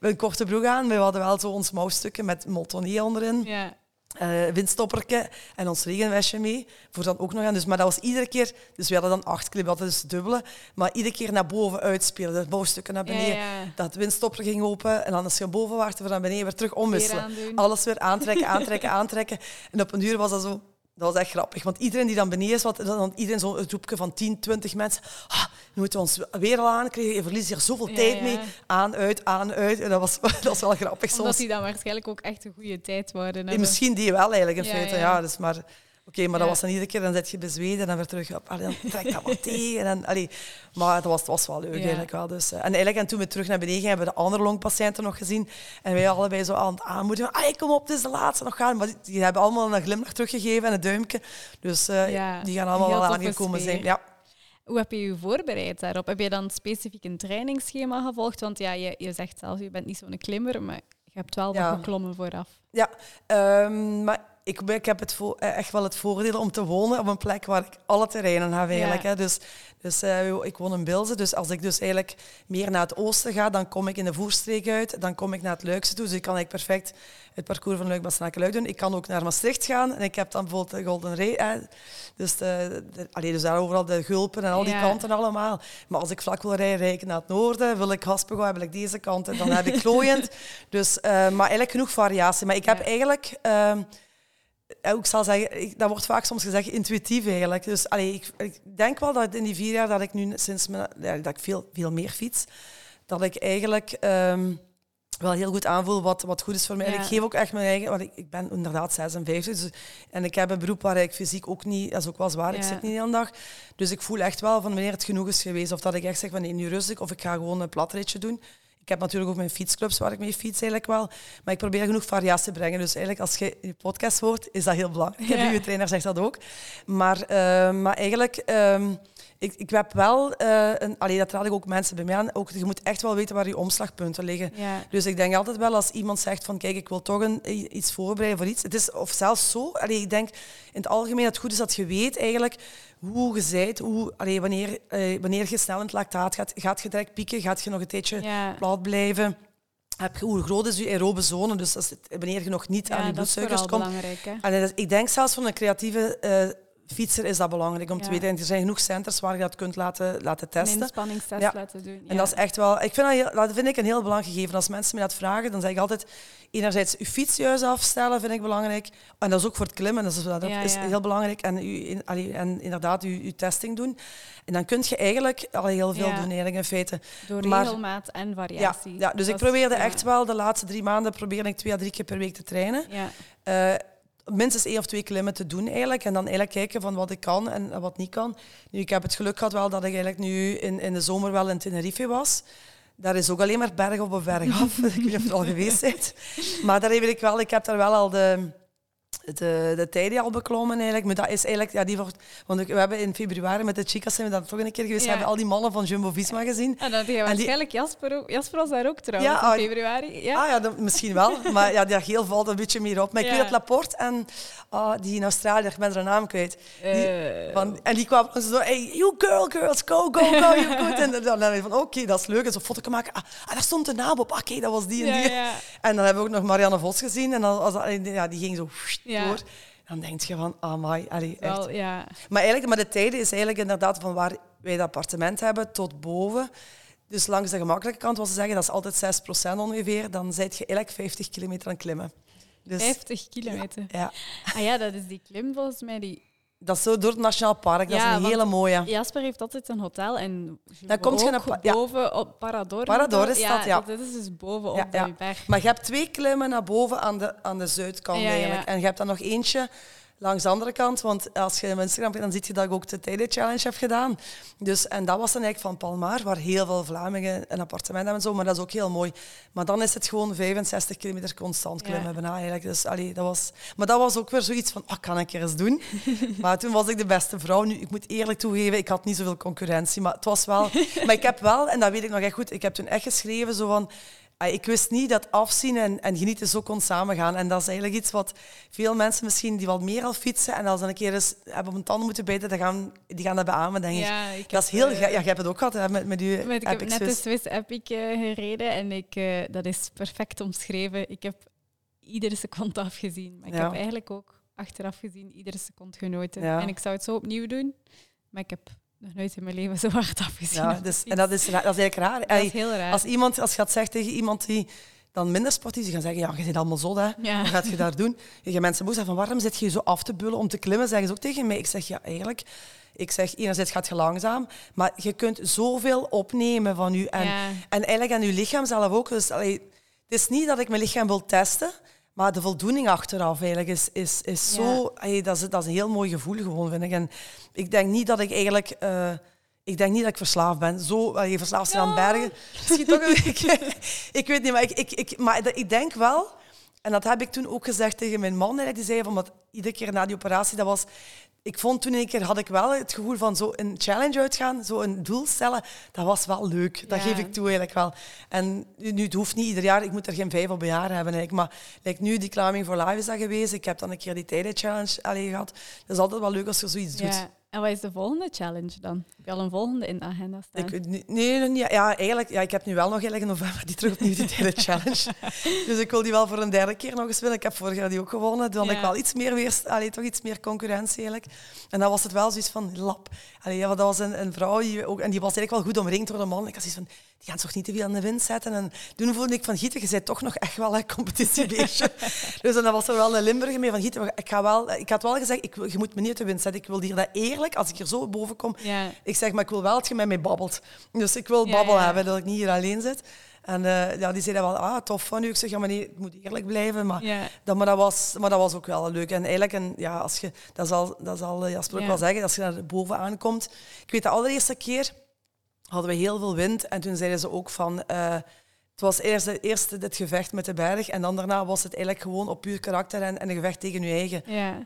een korte broek aan. We hadden wel zo ons mouwstukken met moltonier onderin, Ja. Eh windstopperke en ons regenwestje mee. Voor dan ook nog aan. Dus, maar dat was iedere keer... Dus we hadden dan acht we hadden dus dubbele. Maar iedere keer naar boven uitspelen. De mouwstukken naar Ja, beneden. ja. Dat windstopper ging open. En dan als je boven wacht, voor naar beneden weer terug omwisselen. Alles weer aantrekken, aantrekken, aantrekken. En op een duur was dat zo... Dat was echt grappig, want iedereen die dan beneden is, want dan iedereen zo'n groepje van 10, 20 mensen. Ah, nu moeten we ons weer al aankrijgen. Je verliest hier zoveel Ja, tijd ja. mee. Aan, uit, aan, uit. En dat was, dat was wel grappig Omdat soms. die dan waarschijnlijk ook echt een goede tijd worden misschien die wel eigenlijk in Ja, feite. Ja, dus maar... Oké, maar dat was dan iedere keer, dan zit je bezweet en dan weer terug op. Allee, dan trekt dat wat tegen. En, allee, maar het was, was wel leuk Ja. eigenlijk wel. Dus, eh, en eigenlijk, en toen we terug naar beneden gingen, hebben we de andere longpatiënten nog gezien. En wij allebei zo aan het aanmoedigen. Ah, kom op, dit is de laatste nog gaan. Maar die, die hebben allemaal een glimlach teruggegeven en een duimpje. Dus eh, die gaan allemaal wel aangekomen zijn. Ja. Hoe heb je je voorbereid daarop? Heb je dan specifiek een trainingsschema gevolgd? Want ja, je, je zegt zelf, je bent niet zo'n klimmer, maar je hebt wel Ja. wat geklommen vooraf. Ja, ehm, maar ik, ik heb het eh, echt wel het voordeel om te wonen op een plek waar ik alle terreinen heb eigenlijk. Ja. Hè. Dus, dus eh, ik woon in Bilze, dus als ik dus eigenlijk meer naar het oosten ga, dan kom ik in de voerstreek uit, dan kom ik naar het Luikse toe. Dus ik kan eigenlijk perfect het parcours van Luik, Bastenaken, Luik doen. Ik kan ook naar Maastricht gaan en ik heb dan bijvoorbeeld de Golden Ray. Hè. Dus, de, de, allee, dus daar overal de Gulpen en al die Ja. kanten allemaal. Maar als ik vlak wil rijden, rijd ik naar het noorden. Wil ik Haspego, heb ik deze kant en dan heb ik Klooiend. Dus, eh, maar eigenlijk genoeg variatie. Maar ik heb Ja. eigenlijk... ehm, eh, ik zal zeggen, dat wordt vaak soms gezegd intuïtief eigenlijk. Dus allee, ik, ik denk wel dat in die vier jaar dat ik nu sinds mijn, dat ik veel, veel meer fiets, dat ik eigenlijk ehm, wel heel goed aanvoel wat, wat goed is voor mij. En ik geef ook echt mijn eigen, want ik, ik ben inderdaad 56 dus, en ik heb een beroep waar ik fysiek ook niet, dat is ook wel zwaar, ik zit niet de hele dag. Dus ik voel echt wel van wanneer het genoeg is geweest. Of dat ik echt zeg van nee, nu rust ik, of ik ga gewoon een platritje doen. Ik heb natuurlijk ook mijn fietsclubs waar ik mee fiets eigenlijk wel. Maar ik probeer genoeg variatie te brengen. Dus eigenlijk als je je podcast hoort, is dat heel belangrijk. Ja. Je trainer zegt dat ook. Maar, eh, maar eigenlijk, ehm, ik, ik heb wel, eh een, allee, dat raad ik ook mensen bij mij aan, ook, je moet echt wel weten waar je omslagpunten liggen. Ja. Dus ik denk altijd wel als iemand zegt van kijk, ik wil toch een, iets voorbereiden voor iets. Het is, of zelfs zo, allee, ik denk in het algemeen dat het goed is dat je weet eigenlijk hoe je zijt, hoe, allee, wanneer, eh, wanneer je snel in het lactaat gaat. Gaat je direct pieken, gaat je nog een tijdje Ja. plat blijven. Heb je, hoe groot is je aerobe zone? Dus is het- wanneer je nog niet aan je dat is bloedsuikers komt. belangrijk. Dat is- ik denk zelfs voor een creatieve eh, fietser is dat belangrijk om te weten. En er zijn genoeg centers waar je dat kunt laten, laten Een testen. inspanningstest Ja. laten doen. En dat is echt wel, ik vind dat, heel, dat vind ik een heel belangrijk gegeven. Als mensen me dat vragen, dan zeg ik altijd, enerzijds uw fiets juist afstellen vind ik belangrijk. En dat is ook voor het klimmen, dat is, dat is heel belangrijk. En, u, allee, en inderdaad, uw testing doen. En dan kun je eigenlijk al heel veel doen eigenlijk in feite. Door maar- regelmaat en variatie. ja, dus ik Dat probeerde echt wel de laatste drie maanden probeerde ik twee à drie keer per week te trainen. Ja. Eh, minstens één of twee klimmen te doen eigenlijk. En dan eigenlijk kijken van wat ik kan en wat niet kan. Nu, ik heb het geluk gehad wel dat ik eigenlijk nu in, in de zomer wel in Tenerife was. Daar is ook alleen maar berg op of berg af. ik weet niet of al geweest. Maar daar heb ik wel, ik heb daar wel al de, de, de tijden al beklommen eigenlijk. Maar dat is eigenlijk, ja, die wordt, want we hebben in februari met de chicas zijn we daar toch een keer geweest. Ja. hebben al die mannen van Jumbo-Visma gezien. En dan je die- waarschijnlijk Jasper ook. Jasper was daar ook trouwens Ja, in ah, februari. Ja. Ah ja, dat, misschien wel. Maar ja, dat geel valt een beetje meer op. Maar ik weet dat Laporte en ah, die in Australië, ik ben er een naam kwijt. Die, Eh, van, en die kwamen dan zo, hey, you girl, girls, go, go, go, you good. En dan dan denk ik van, oké, dat is leuk. En zo'n foto maken. Ah, ah, daar stond de naam op. Oké, dat was die en die. En dan hebben we ook nog Marianne Vos gezien. En dan, als, dat- ja, die ging zo Ja. Dan denk je van, amai, allee, echt. Wel, ja. Maar eigenlijk, maar de tijden is eigenlijk inderdaad van waar wij dat appartement hebben tot boven. Dus langs de gemakkelijke kant was ze zeggen, dat is altijd 6% ongeveer. Dan zit je eigenlijk 50 kilometer aan het klimmen. Dus, 50 kilometer. ja. Ah ja, dat is die klim volgens mij. Die... Dat is zo door het Nationaal Park. Dat Ja, is een hele mooie. Jasper heeft altijd een hotel en Dan komt je naar ja. boven op Parador. Parador is ja, dat, ja. Dat is dus bovenop Ja, ja. die berg. Maar je hebt twee klimmen naar boven aan de, aan de zuidkant eigenlijk. En je hebt dan nog eentje langs de andere kant. Want als je op Instagram kijkt, dan zie je dat ik ook de Tijden Challenge heb gedaan. Dus, en dat was dan eigenlijk van Palmaar, waar heel veel Vlamingen een appartement hebben en zo. Maar dat is ook heel mooi. Maar dan is het gewoon 65 kilometer constant klimmen Ja. bijna eigenlijk. Dus, allee, dat was, maar dat was ook weer zoiets van, ah, kan ik er eens doen? maar toen was ik de beste vrouw. Nu, ik moet eerlijk toegeven, ik had niet zoveel concurrentie. Maar het was wel... maar ik heb wel, en dat weet ik nog echt goed, ik heb toen echt geschreven zo van... Ik wist niet dat afzien en, en genieten zo kon samengaan. En dat is eigenlijk iets wat veel mensen misschien die wat meer al fietsen en als ze een keer eens hebben op een tanden moeten bijten, dan gaan, die gaan dat beamen, denk ik. Ja, ik dat is heel... eh, Ja, jij hebt het ook gehad hè, met, met je Met, ik heb net de Swiss. Epic eh, gereden en ik, eh, dat is perfect omschreven. Ik heb iedere seconde afgezien. Maar ik Ja. heb eigenlijk ook achteraf gezien iedere seconde genoten. Ja. En ik zou het zo opnieuw doen, maar ik heb nog nooit in mijn leven zo hard afgezien. Ja, dus, en dat is, dat is eigenlijk raar. Dat is heel raar. Als iemand, als je gaat zeggen tegen iemand die dan minder sportief is, die gaan zeggen, ja, je zit allemaal zot, hè. Ja. Wat gaat je daar doen? Je mensen boos van, waarom zit je zo af te bullen om te klimmen? Zeggen ze ook tegen mij. Ik zeg, ja, eigenlijk... Ik zeg, enerzijds gaat je langzaam, maar je kunt zoveel opnemen van je. En, Ja. en eigenlijk aan je lichaam zelf ook. Dus, allee, het is niet dat ik mijn lichaam wil testen, maar de voldoening achteraf eigenlijk is, is, is Ja. zo... allee, dat, is, dat is een heel mooi gevoel gewoon, vind ik. En ik denk niet dat ik eigenlijk... eh, ik denk niet dat ik verslaafd ben. Zo, allee, verslaafd zijn aan bergen. Misschien toch een beetje. ik weet niet, maar ik, ik, ik, maar ik denk wel... En dat heb ik toen ook gezegd tegen mijn man. eigenlijk, Die zei van, wat, iedere keer na die operatie, dat was... Ik vond toen een keer, had ik wel het gevoel van zo een challenge uitgaan, zo een doel stellen, dat was wel leuk. Dat Ja. geef ik toe eigenlijk wel. En nu, het hoeft niet ieder jaar, ik moet er geen vijf op een jaar hebben eigenlijk. Maar like nu, die Climbing for Life is dat geweest. Ik heb dan een keer die tijden challenge allee, gehad. Dat is altijd wel leuk als je zoiets doet. En wat is de volgende challenge dan? Heb je al een volgende in de agenda staan? Ik, nee, niet. Ja, eigenlijk, ja, ik heb nu wel nog eigenlijk in november die terug opnieuw die hele challenge. dus ik wil die wel voor een derde keer nog eens winnen. Ik heb vorig jaar die ook gewonnen. Dan had ik wel iets meer weer, allee, toch iets meer concurrentie eigenlijk. En dan was het wel zoiets van lap. Allee, ja, dat was een, een vrouw die ook, en die was eigenlijk wel goed omringd door de man. Ik had zoiets van, die gaan toch niet te veel aan de wind zetten. En toen voelde ik van Gieten, je bent toch nog echt wel een competitiebeestje. dus dan was er wel een Limburger mee van Gieten, ik, ga wel, ik had wel gezegd, ik, je moet me niet uit de wind zetten. Ik wil hier dat eerlijk, als ik hier zo boven kom, Ja. ik zeg, maar ik wil wel dat je met mij babbelt. Dus ik wil Ja, babbel ja. hebben, dat ik niet hier alleen zit. En eh, ja, die zei dan wel, ah, tof van u. Ik zeg, ja, maar nee, het moet eerlijk blijven. Maar, dat, maar, dat was, maar dat was ook wel leuk. En eigenlijk, en, ja, als je, dat zal, dat zal eh, Jasper ook wel zeggen, als je naar bovenaan komt. Ik weet de allereerste keer hadden we heel veel wind. En toen zeiden ze ook van... eh, het was eerst, eerst dit gevecht met de berg en dan daarna was het eigenlijk gewoon op puur karakter en, en een gevecht tegen je eigen.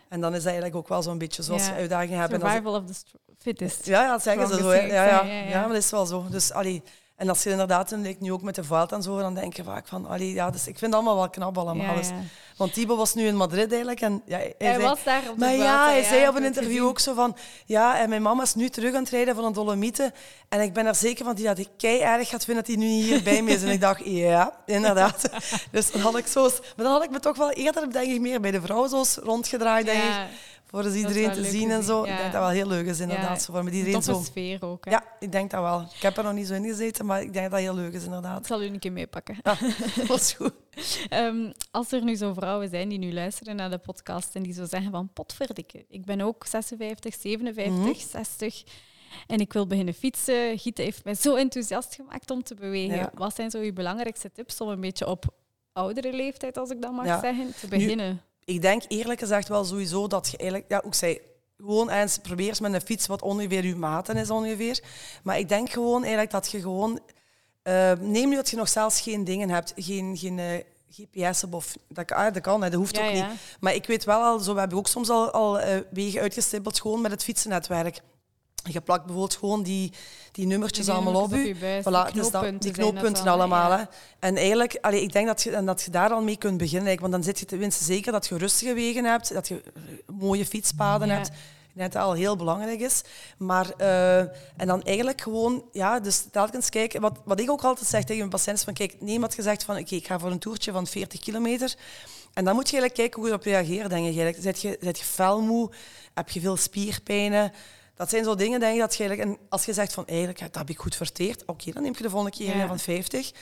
En dan is dat eigenlijk ook wel zo'n beetje zoals Ja. je uitdagingen hebt. Survival of the fittest. ja, ja, dat zeggen ze zo. Ja, ja. ja, maar dat is wel zo. Dus, allee, en als je inderdaad, ik nu ook met de Vuelta en zo, dan denk je vaak van, allee, ja, dus ik vind het allemaal wel knap allemaal. Ja, Dus-. Want Thibaut was nu in Madrid eigenlijk. En, ja, hij, Hij zei- was daar op de maar ja, hij zei op een interview gezien. ook zo van... Ja, en mijn mama is nu terug aan het rijden van een Dolomieten. En ik ben er zeker van die dat ik kei erg gaat vinden dat hij nu niet hier bij me is. En ik dacht, ja, inderdaad. Dus dan had ik zo... Maar dan had ik me toch wel eerder, denk ik, meer bij de vrouwen zo's rondgedraaid, denk ik. Voor is iedereen te zien en zo. Ik denk dat wel heel leuk is, inderdaad. Ja. Zo, voor met Een iedereen zo... sfeer ook. Hè. Ja, ik denk dat wel. Ik heb er nog niet zo in gezeten, maar ik denk dat dat heel leuk is, Ik inderdaad. zal u een keer meepakken. Ja, dat was goed. Ehm, als er nu zo vrouwen zijn die nu luisteren naar de podcast en die zo zeggen van potverdikke, ik ben ook 56, 57, Mhm. 60 en ik wil beginnen fietsen. Gieten heeft mij zo enthousiast gemaakt om te bewegen. Ja. Wat zijn zo uw belangrijkste tips om een beetje op oudere leeftijd, als ik dat mag zeggen, te beginnen? Ik denk eerlijk gezegd wel sowieso dat je eigenlijk... Ja, ook zei, gewoon eens probeer eens met een fiets wat ongeveer je maten is ongeveer. Maar ik denk gewoon eigenlijk dat je gewoon... eh, neem nu dat je nog zelfs geen dingen hebt, geen... geen eh, GPS of dat, kan- ah, dat kan, hè, dat hoeft Ja, ook ja. niet. Maar ik weet wel al, zo, we hebben ook soms al, al eh, wegen uitgestippeld gewoon met het fietsennetwerk. Je plakt bijvoorbeeld gewoon die, die nummertjes Die allemaal op je buis, Voilà, die dus dat- knooppunten die knooppunten allemaal. ja. En eigenlijk, allee, ik denk dat je, en dat je daar al mee kunt beginnen. eigenlijk, Want dan zit je tenminste zeker dat je rustige wegen hebt, dat je eh, mooie fietspaden Ja. hebt. Dat dat al heel belangrijk is. Maar, eh, en dan eigenlijk gewoon, ja, dus telkens kijken. Wat, wat ik ook altijd zeg tegen mijn patiënten, van kijk, neem had gezegd van, oké, ik ga voor een toertje van 40 kilometer. En dan moet je eigenlijk kijken hoe je erop reageert, denk ik. Eigenlijk. Zet je, zet je felmoe? Heb je veel spierpijnen? Dat zijn zo dingen, denk ik, dat je eigenlijk... En als je zegt van, eigenlijk, dat heb ik goed verteerd. Oké, dan neem je de volgende keer Ja. van 50.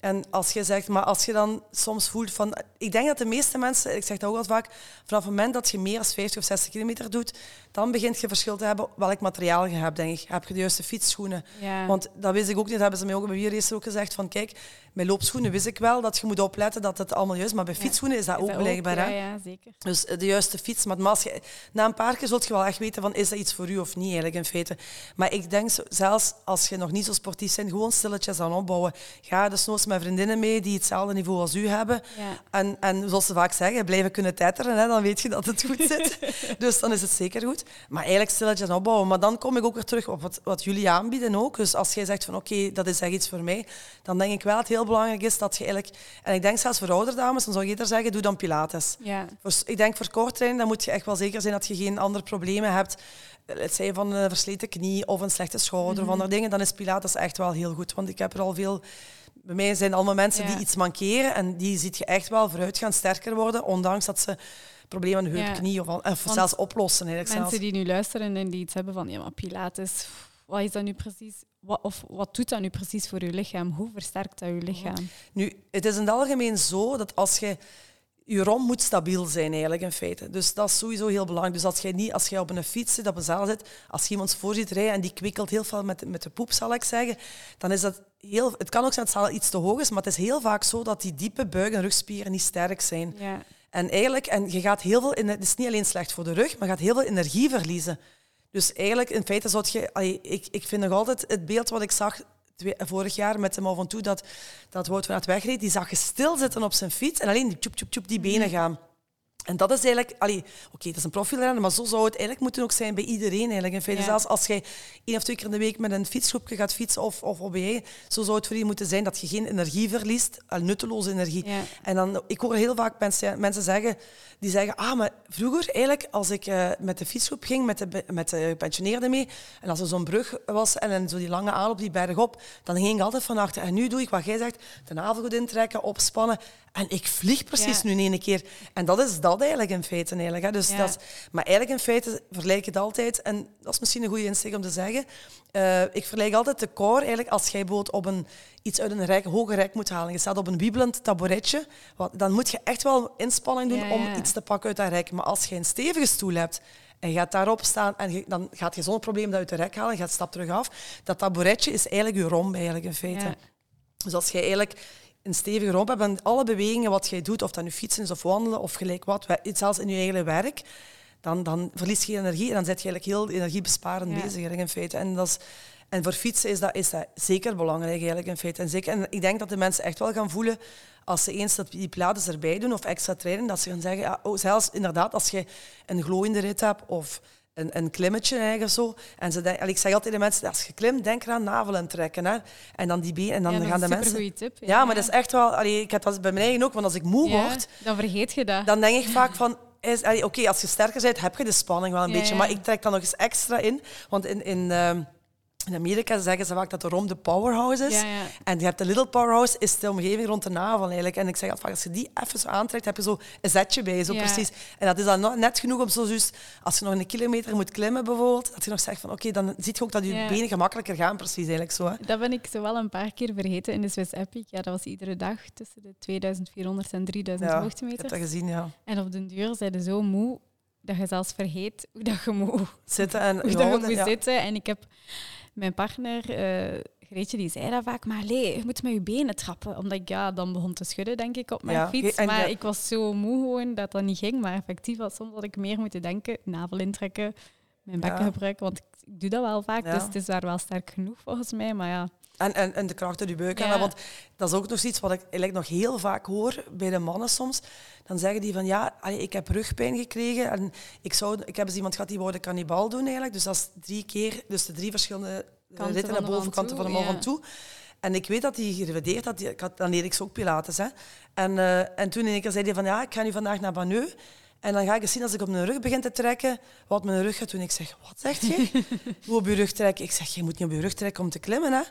En als je zegt, maar als je dan soms voelt van... Ik denk dat de meeste mensen, ik zeg dat ook al vaak, vanaf het moment dat je meer dan 50 of 60 kilometer doet, dan begint je verschil te hebben welk materiaal je hebt, denk ik. Heb je de juiste fietsschoenen? Ja. Want dat wist ik ook niet, dat hebben ze mij ook bij Wierracer ook gezegd, van kijk, met loopschoenen wist ik wel dat je moet opletten dat het allemaal juist is, maar bij fietsschoenen is dat ook blijkbaar. Ja, hè? ja, zeker. Dus eh, de juiste fiets. Maar je, na een paar keer zult je wel echt weten van is dat iets voor u of niet eigenlijk in feite. Maar ik denk zelfs als je nog niet zo sportief bent, gewoon stilletjes aan opbouwen. Ga dus nooit met vriendinnen mee die hetzelfde niveau als u hebben. Ja. En, en zoals ze vaak zeggen, blijven kunnen tetteren, hè, dan weet je dat het goed zit. dus dan is het zeker goed. Maar eigenlijk stilletjes aan opbouwen. Maar dan kom ik ook weer terug op wat, wat jullie aanbieden ook. Dus als jij zegt van oké, dat is echt iets voor mij, dan denk ik wel dat het heel belangrijk is dat je eigenlijk... En ik denk zelfs voor oudere dames, dan zou ik eerder zeggen, doe dan pilates. Ja. Voor, ik denk voor kortrein, dan moet je echt wel zeker zijn dat je geen andere problemen hebt. Het zij van een versleten knie of een slechte schouder of andere dingen, dan is Pilates echt wel heel goed. Want ik heb er al veel... Bij mij zijn allemaal mensen Ja. die iets mankeren en die ziet je echt wel vooruit gaan, sterker worden, ondanks dat ze problemen aan de heup, knie of, of Want zelfs oplossen. Eigenlijk Mensen zelfs. die nu luisteren en die iets hebben van, ja, maar Pilates, wat is dat nu precies? Wat, of wat doet dat nu precies voor je lichaam? Hoe versterkt dat je lichaam? Nu, het is in het algemeen zo dat als je... Je rom moet stabiel zijn eigenlijk in feite. Dus dat is sowieso heel belangrijk. Dus als jij niet, als jij op een fiets zit, op een zaal zit, als je iemand voor ziet rijden en die kwikkelt heel veel met, met de poep, zal ik zeggen, dan is dat heel... Het kan ook zijn dat het zaal iets te hoog is, maar het is heel vaak zo dat die diepe buik- en rugspieren niet sterk zijn. Ja. En eigenlijk, en je gaat heel veel, in, het is niet alleen slecht voor de rug, maar je gaat heel veel energie verliezen. Dus eigenlijk, in feite, zou je, ik, ik vind nog altijd het beeld wat ik zag twee- vorig jaar met de Mont Ventoux, dat, dat Wout van het wegreed, die zag je stilzitten op zijn fiets en alleen die tjoep, tjoep, tjoep, die benen gaan. En dat is eigenlijk, oké, dat is een profielrenner, maar zo zou het eigenlijk moeten ook zijn bij iedereen eigenlijk. In feite, Ja. zelfs als jij één of twee keer in de week met een fietsgroepje gaat fietsen of, of OBE, zo zou het voor je moeten zijn dat je geen energie verliest, nutteloze energie. Ja. En dan, ik hoor heel vaak mensen, mensen zeggen, die zeggen, ah, maar vroeger eigenlijk, als ik eh, met de fietsgroep ging, met de, met de gepensioneerden mee, en als er zo'n brug was en, dan zo die lange aanloop, die berg op, dan ging ik altijd van achter. En nu doe ik wat jij zegt, de navel goed intrekken, opspannen. En ik vlieg precies Ja. nu in één keer. En dat is dat eigenlijk in feite. Eigenlijk, hè. Dus Ja. dat is, maar eigenlijk in feite vergelijk ik het altijd, en dat is misschien een goede insteek om te zeggen, eh, ik vergelijk altijd de core eigenlijk als jij bijvoorbeeld op een, iets uit een rijk, hoger rijk moet halen. Je staat op een wiebelend tabouretje, wat, dan moet je echt wel inspanning doen Ja, om iets te pakken uit dat rek. Maar als je een stevige stoel hebt en je gaat daarop staan en je- dan gaat je zonder probleem dat uit de rek halen, je gaat stap terug af. Dat tabouretje is eigenlijk je romp eigenlijk in feite. Dus als jij eigenlijk een stevige romp hebt en alle bewegingen wat jij doet, of dat nu fietsen is of wandelen of gelijk wat, zelfs in je eigen werk, dan, dan verlies je energie en dan zit je eigenlijk heel energiebesparend Ja. bezig eigenlijk in feite. En, dat is, en voor fietsen is dat, is dat zeker belangrijk eigenlijk in feite. En, zeker, en ik denk dat de mensen echt wel gaan voelen als ze eens dat die pilates erbij doen of extra trainen, dat ze gaan zeggen, ja, oh, zelfs inderdaad als je een glooiende rit hebt of een, een klimmetje eigenlijk zo. En ze denken, ik zeg altijd tegen mensen, als je klimt, denk eraan navel trekken. Hè. En dan die benen. En dan Ja, dat is gaan de een mensen... supergoeie tip. Ja, maar dat is echt wel... Allee, ik heb dat bij mijn eigen ook, want als ik moe Ja, word, Dan vergeet je dat. dan denk ik vaak van... Oké, als je sterker bent, heb je de spanning wel een beetje. Maar ik trek dan nog eens extra in. Want in, in, ehm, in Amerika zeggen ze vaak dat de rom de powerhouse is. Ja, ja. En je hebt de little powerhouse, is de omgeving rond de navel eigenlijk. En ik zeg altijd als je die even zo aantrekt, heb je zo een zetje bij, zo Ja. precies. En dat is dan net genoeg om zo juist, als je nog een kilometer moet klimmen bijvoorbeeld, dat je nog zegt van oké, dan zie je ook dat je benen gemakkelijker gaan, precies eigenlijk zo. Hè. Dat ben ik zo wel een paar keer vergeten in de Swiss Epic. Ja, dat was iedere dag tussen de 2400 en 3000 Ja, ik heb hoogtemeters. dat gezien, ja. En op den duur zijn ze zo moe dat je zelfs vergeet hoe dat je moet, Zitten en hoe dat je moet zitten. En ik heb mijn partner, eh Greetje, die zei dat vaak, maar je moet met je benen trappen. Omdat ik ja, dan begon te schudden, denk ik, op mijn Ja, fiets. Maar ja. ik was zo moe gewoon dat dat niet ging. Maar effectief was soms dat ik meer moeten denken, navel intrekken, mijn bekken Ja. gebruiken. Want ik, doe dat wel vaak, dus het is daar wel sterk genoeg volgens mij. Maar ja, En, en, en de kracht uit je buik. Ja. Want dat is ook nog iets wat ik eigenlijk nog heel vaak hoor bij de mannen soms. Dan zeggen die van ja, ik heb rugpijn gekregen. En ik, zou, ik heb eens iemand gehad die wou de cannibal doen eigenlijk. Dus dat is drie keer, dus de drie verschillende Kanten ritten van naar de bovenkanten van de man ja. van toe. En ik weet dat hij gerevideerd had. Ik had dan leer ik ze ook Pilates. Hè. En, eh, en toen in één keer zei hij van ja, ik ga nu vandaag naar Baneu. En dan ga ik eens zien als ik op mijn rug begin te trekken, wat mijn rug gaat doen. Ik zeg, wat zegt je? Hoe op je rug trekken? Ik zeg, je moet niet op je rug trekken om te klimmen. Hè?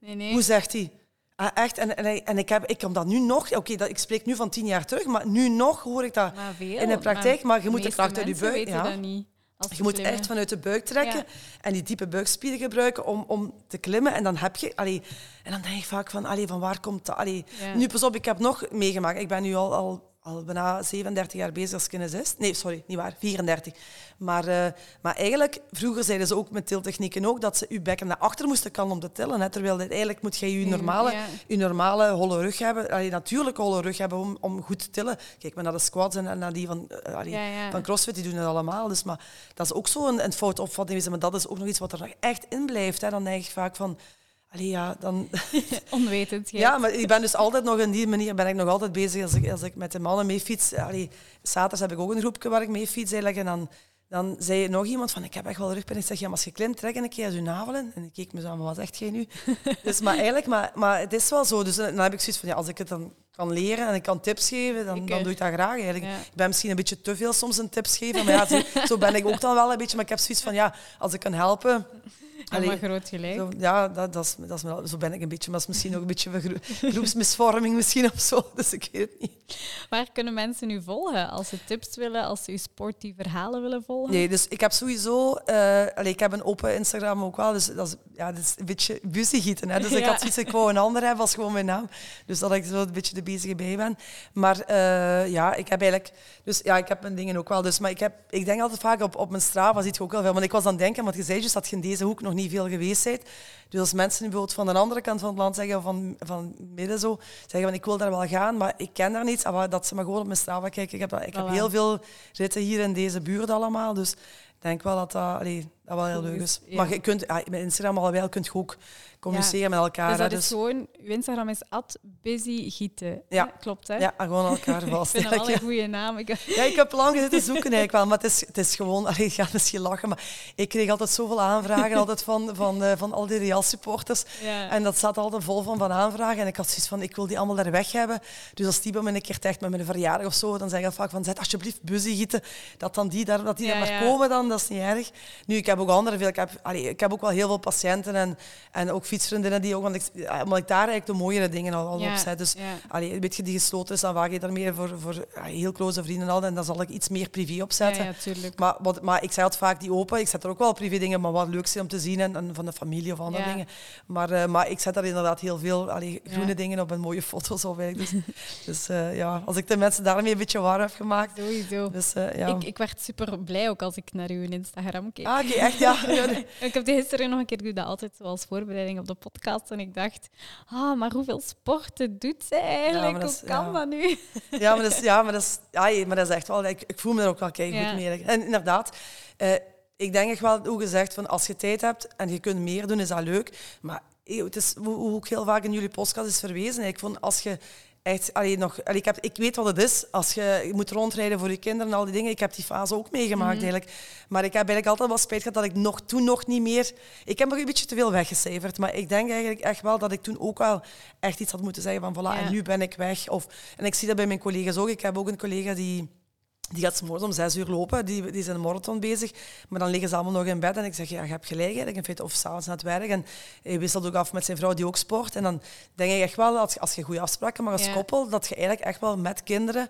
Nee, nee. Hoe zegt hij? Ah, echt? En, en, ik, heb, ik kom dat nu nog... Oké, dat ik spreek nu van tien jaar terug, maar nu nog hoor ik dat veel, in de praktijk. Maar je moet de kracht uit je buik... Ja. dat niet. als Je moet klimmen. echt vanuit de buik trekken Ja. en die diepe buikspieren gebruiken om, om te klimmen. En dan heb je... Allee, en dan denk ik vaak van, allee, van waar komt dat? Allee, Ja. Nu, pas op, ik heb nog meegemaakt. Ik ben nu al, al, al bijna 37 jaar bezig als kinesist. Nee, sorry, niet waar, 34. Maar, eh, maar eigenlijk, vroeger zeiden ze ook met tiltechnieken ook, dat ze je bekken naar achter moesten kan om te tillen. Hè, terwijl eigenlijk moet je je normale, ja. je normale holle rug hebben, allee, natuurlijk holle rug hebben om, om goed te tillen. Kijk maar naar de squats en naar die van, eh, allee, Ja, ja. van CrossFit, die doen het allemaal. Dus, maar dat is ook zo een, een fout opvatting. Maar dat is ook nog iets wat er echt in blijft. Hè. Dan denk ik vaak van... Allee, ja, dan... Onwetend. Ja, maar ik ben dus altijd nog in die manier ben ik nog altijd bezig als ik, als ik met de mannen mee fiets. Allee, zaterdags heb ik ook een groepje waar ik mee fiets eigenlijk. En dan, dan zei nog iemand van, ik heb echt wel rugpijn. Ik zeg, ja, maar als je klimt, trek een keer je navel in. En ik keek me zo aan, maar wat zegt jij nu? dus, maar eigenlijk, maar, maar het is wel zo. Dus dan heb ik zoiets van, ja, als ik het dan kan leren en ik kan tips geven, dan, dan eh, doe ik dat graag eigenlijk. ja. Ik ben misschien een beetje te veel soms een tips geven, maar ja, zo, zo ben ik ook dan wel een beetje. Maar ik heb zoiets van, ja, als ik kan helpen... Allee, maar groot gelijk. zo, ja, dat, dat is, dat is, zo ben ik een beetje. Maar dat is misschien ook een beetje gro- groepsmisvorming misschien of zo. Dus ik weet het niet. Waar kunnen mensen u volgen als ze tips willen, als ze uw sportieve verhalen willen volgen? Nee, dus ik heb sowieso... allee, ik heb een open Instagram ook wel. Dus dat is, ja, dat is een beetje busy Hè? Dus ik had zoiets, ik wou een ander hebben als gewoon mijn naam. Dus dat ik zo een beetje de bezige bij ben. Maar eh, ja, ik heb eigenlijk... Dus ja, ik heb mijn dingen ook wel. Dus, maar ik, heb, ik denk altijd vaak op, op mijn Strava ziet je ook wel veel. Want ik was aan het denken, want je zei dus dat je in deze hoek nog niet veel geweest bent. Dus als mensen bijvoorbeeld van de andere kant van het land zeggen, of van, van midden zo, zeggen van ik wil daar wel gaan, maar ik ken daar niets. Ah, dat ze maar gewoon op mijn Strava kijken. Ik heb, ik heb heel veel ritten hier in deze buurt allemaal. Dus denk wel dat dat, allee, dat wel heel leuk is, ja. Maar je kunt, ah, met Instagram al wel, kun je ook communiceren met elkaar. Dus hè, dat is gewoon, uw Instagram is @busygieten. Ja. hè? Klopt, hè? Ja, gewoon elkaar Ik vast. vind dat wel een goede naam. Ik, ja. Ja, ik heb lang zitten zoeken eigenlijk wel, maar het is, het is gewoon... Allee, ik ga misschien lachen, maar ik kreeg altijd zoveel aanvragen altijd van, van, eh, van al die Real supporters. ja. En dat zat altijd vol van, van aanvragen. En ik had zoiets van, ik wil die allemaal daar weg hebben. Dus als die bij me een keer echt met mijn verjaardag of zo, dan zeg ik vaak van, zet alsjeblieft buzzy gieten. Dat dan die daar, dat die Ja, daar maar ja. komen dan, dat is niet erg. Nu, ik heb ook andere veel. Ik heb, allee, ik heb ook wel heel veel patiënten en, en ook fietsvriendinnen die ook, want ik, omdat ik daar eigenlijk de mooiere dingen al, al Ja, op zet. Dus ja. allee, weet je, die gesloten is, dan waag je daar meer voor, voor heel close vrienden en al. En dan zal ik iets meer privé opzetten. Ja, ja, tuurlijk. Maar, wat, maar ik zei altijd vaak die open. Ik zet er ook wel privé dingen, maar wat leuk zijn om te zien en, en van de familie of andere dingen. Maar, eh, maar ik zet daar inderdaad heel veel allee, groene dingen op en mooie foto's op. Eigenlijk. Dus, dus eh, ja, als ik de mensen daarmee een beetje warm heb gemaakt. Sowieso. Dus, eh, ja. Ik, ik werd super blij ook als ik naar uw Instagram keek. Ah, oké, echt, ja. Ja. Ik heb die gisteren nog een keer, ik doe dat altijd zoals voorbereiding op de podcast. En ik dacht, ah, maar hoeveel sporten doet zij eigenlijk? dat is- kan ja. dat nu? Ja, maar dat is, ja, maar dat is, ja, maar dat is echt wel... Ik, ik voel me er ook wel kei goed Ja. mee. En inderdaad, eh, ik denk echt wel, hoe gezegd, van als je tijd hebt en je kunt meer doen, is dat leuk. Maar het is, hoe, hoe ook heel vaak in jullie podcast is verwezen, ik vond als je echt... Allee, nog, allee, ik, heb, ik weet wat het is, als je, je moet rondrijden voor je kinderen en al die dingen. Ik heb die fase ook meegemaakt Mhm. eigenlijk. Maar ik heb eigenlijk altijd wel spijt gehad dat ik nog, toen nog niet meer... Ik heb nog een beetje te veel weggecijferd, maar ik denk eigenlijk echt wel dat ik toen ook wel echt iets had moeten zeggen van voilà, Ja. en nu ben ik weg. Of, en ik zie dat bij mijn collega's ook. Ik heb ook een collega die... Die gaat 's morgens om zes uur lopen, die, die is in een marathon bezig. Maar dan liggen ze allemaal nog in bed. En ik zeg, ja, je hebt gelijk eigenlijk, in feite. Of s'avonds naar het werk. En hij wisselt ook af met zijn vrouw die ook sport. En dan denk ik echt wel, als, als je goede afspraken mag als Ja. koppel, dat je eigenlijk echt wel met kinderen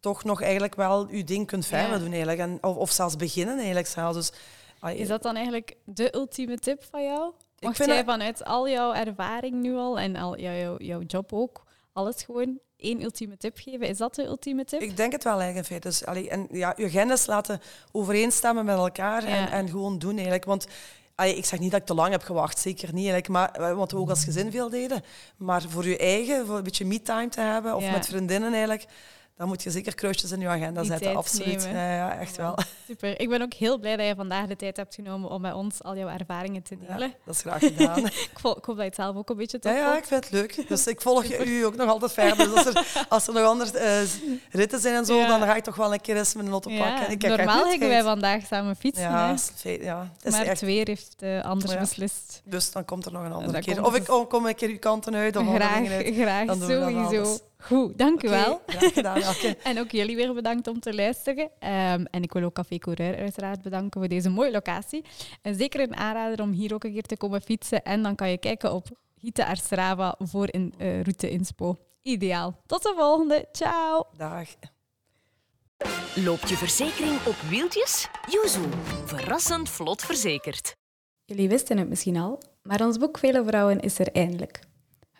toch nog eigenlijk wel je ding kunt verder Ja. doen. Eigenlijk. En, of, of zelfs beginnen eigenlijk zelfs. Dus, ah, Is dat dan eigenlijk de ultieme tip van jou? Mocht vind jij dat- vanuit al jouw ervaring nu al en al jouw, jouw job ook, alles gewoon één ultieme tip geven? Is dat de ultieme tip? Ik denk het wel eigenlijk in feite. Dus, allee, en ja, je agendas laten overeenstemmen met elkaar en, Ja. en gewoon doen eigenlijk. Want allee, ik zeg niet dat ik te lang heb gewacht, zeker niet eigenlijk. Maar, eh, wat we ook als gezin veel deden. Maar voor je eigen, voor een beetje me-time te hebben of Ja. met vriendinnen eigenlijk, dan moet je zeker kruisjes in je agenda Die zetten. Absoluut. Ja, ja, echt wel. Super. Ik ben ook heel blij dat je vandaag de tijd hebt genomen om met ons al jouw ervaringen te Ja, delen. dat is graag gedaan. Ik, vol- ik hoop dat je het zelf ook een beetje tof Ja, ja, ik vind het leuk. Dus ik volg u ook nog altijd verder. Dus als er, als er nog andere eh, ritten zijn en zo, Ja. dan ga ik toch wel een keer eens met een auto Ja, pakken. En ik normaal gingen wij vandaag samen fietsen, Ja, hè. ja. Is maar echt het weer heeft eh, anders Ja. beslist. Dus dan komt er nog een andere keer. Of ik oh, kom een keer uw kanten uit of Graag, uit. graag, Dan doen sowieso. Goed, dank u wel. graag gedaan, Elke. En ook jullie weer bedankt om te luisteren. Ehm, en ik wil ook Café Coureur uiteraard bedanken voor deze mooie locatie. En zeker een aanrader om hier ook een keer te komen fietsen. En dan kan je kijken op Hiete Arstrava voor een eh, route inspo. Ideaal. Tot de volgende. Ciao. Dag. Loopt je verzekering op wieltjes? Yuzu. Verrassend vlot verzekerd. Jullie wisten het misschien al, maar ons boek Vele Vrouwen is er eindelijk.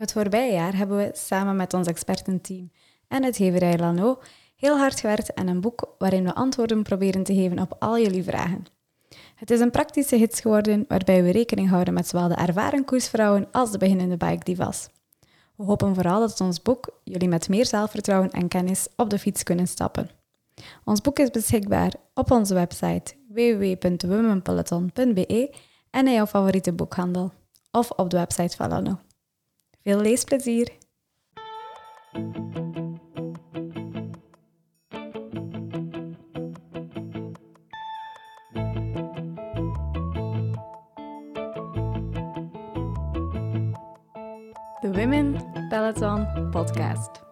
Het voorbije jaar hebben we samen met ons expertenteam en uitgeverij Lano heel hard gewerkt aan een boek waarin we antwoorden proberen te geven op al jullie vragen. Het is een praktische gids geworden waarbij we rekening houden met zowel de ervaren koersvrouwen als de beginnende bike divas. We hopen vooral dat ons boek jullie met meer zelfvertrouwen en kennis op de fiets kunnen stappen. Ons boek is beschikbaar op onze website www.womenpeloton.be en in jouw favoriete boekhandel of op de website van Lano. Veel leesplezier! De Women Peloton Podcast.